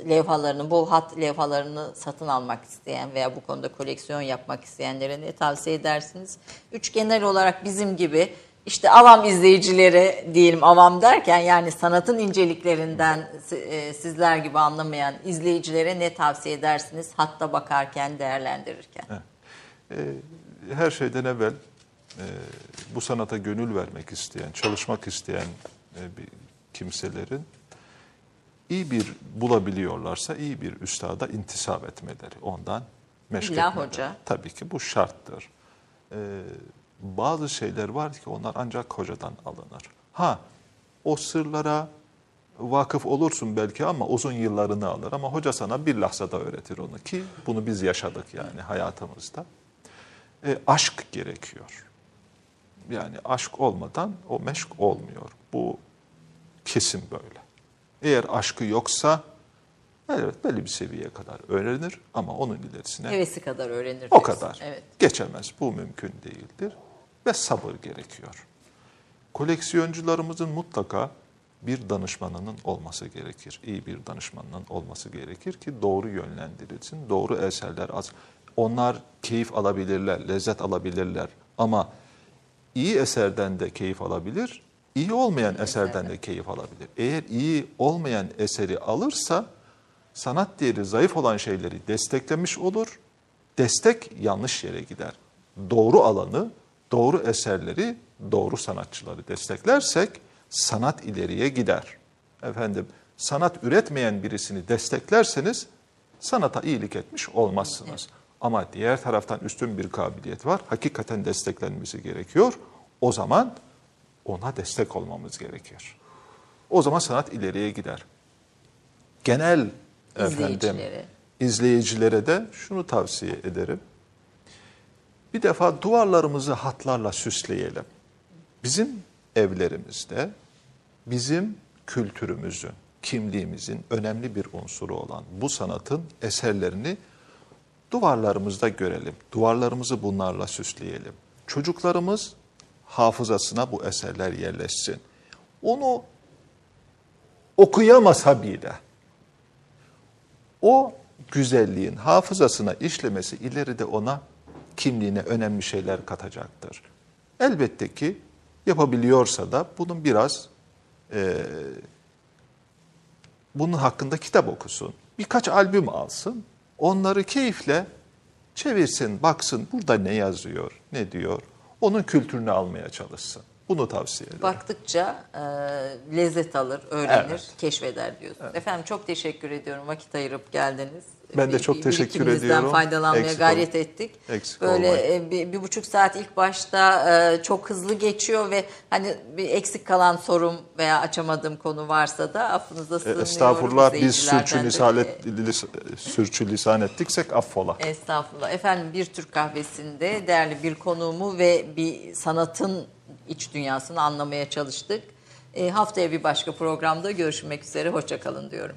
levhalarını, bu hat levhalarını satın almak isteyen veya bu konuda koleksiyon yapmak isteyenlere ne tavsiye edersiniz? Üç genel olarak bizim gibi işte avam izleyicilere diyelim avam derken yani sanatın inceliklerinden e, sizler gibi anlamayan izleyicilere ne tavsiye edersiniz hatta bakarken değerlendirirken? Ee, her şeyden evvel e, bu sanata gönül vermek isteyen, çalışmak isteyen e, bir kimselerin iyi bir bulabiliyorlarsa iyi bir üstada intisap etmeleri, ondan meşk İlla etmeleri. hoca. Tabii ki bu şarttır. Ee, bazı şeyler var ki onlar ancak hocadan alınır. Ha, o sırlara vakıf olursun belki ama uzun yıllarını alır. Ama hoca sana bir lahzada öğretir onu ki bunu biz yaşadık yani hayatımızda. E, aşk gerekiyor. Yani aşk olmadan o meşk olmuyor. Bu kesin böyle. Eğer aşkı yoksa evet belli bir seviyeye kadar öğrenir ama onun ilerisine Hevesi kadar öğrenir. o diyorsun. kadar Evet. geçemez. Bu mümkün değildir ve sabır gerekiyor. Koleksiyoncularımızın mutlaka bir danışmanının olması gerekir. İyi bir danışmanının olması gerekir ki doğru yönlendirilsin, doğru eserler az. Onlar keyif alabilirler, lezzet alabilirler ama iyi eserden de keyif alabilir, iyi olmayan eserden de keyif alabilir. Eğer iyi olmayan eseri alırsa sanat değeri zayıf olan şeyleri desteklemiş olur. Destek yanlış yere gider. Doğru alanı, doğru eserleri, doğru sanatçıları desteklersek sanat ileriye gider. Efendim sanat üretmeyen birisini desteklerseniz sanata iyilik etmiş olmazsınız. Ama diğer taraftan üstün bir kabiliyet var. Hakikaten desteklenmesi gerekiyor. O zaman ona destek olmamız gerekir. O zaman sanat ileriye gider. Genel efendim İzleyicilere. izleyicilere de şunu tavsiye ederim. Bir defa duvarlarımızı hatlarla süsleyelim. Bizim evlerimizde bizim kültürümüzün, kimliğimizin önemli bir unsuru olan bu sanatın eserlerini duvarlarımızda görelim. Duvarlarımızı bunlarla süsleyelim. Çocuklarımız hafızasına bu eserler yerleşsin. Onu okuyamasa bile o güzelliğin hafızasına işlemesi ileride ona kimliğine önemli şeyler katacaktır. Elbette ki yapabiliyorsa da bunun biraz e, bunun hakkında kitap okusun. Birkaç albüm alsın. Onları keyifle çevirsin, baksın burada ne yazıyor, ne diyor. Onun kültürünü almaya çalışsın. Bunu tavsiye ederim. Baktıkça e, lezzet alır, öğrenir, Evet. keşfeder diyorsun. Efendim çok teşekkür ediyorum vakit ayırıp geldiniz. Ben de çok teşekkür ediyorum. faydalanmaya Eksik gayret ol- ettik. eksik Böyle olmayın. e, bir, bir buçuk saat ilk başta e, çok hızlı geçiyor ve hani bir eksik kalan sorum veya açamadığım konu varsa da affınıza E, sığınıyorum. Estağfurullah biz de. sürçülisan, et, lis- sürçülisan ettiksek affola. Estağfurullah. Efendim bir Türk kahvesinde değerli bir konuğumu ve bir sanatın iç dünyasını anlamaya çalıştık. E, haftaya bir başka programda görüşmek üzere. Hoşçakalın diyorum.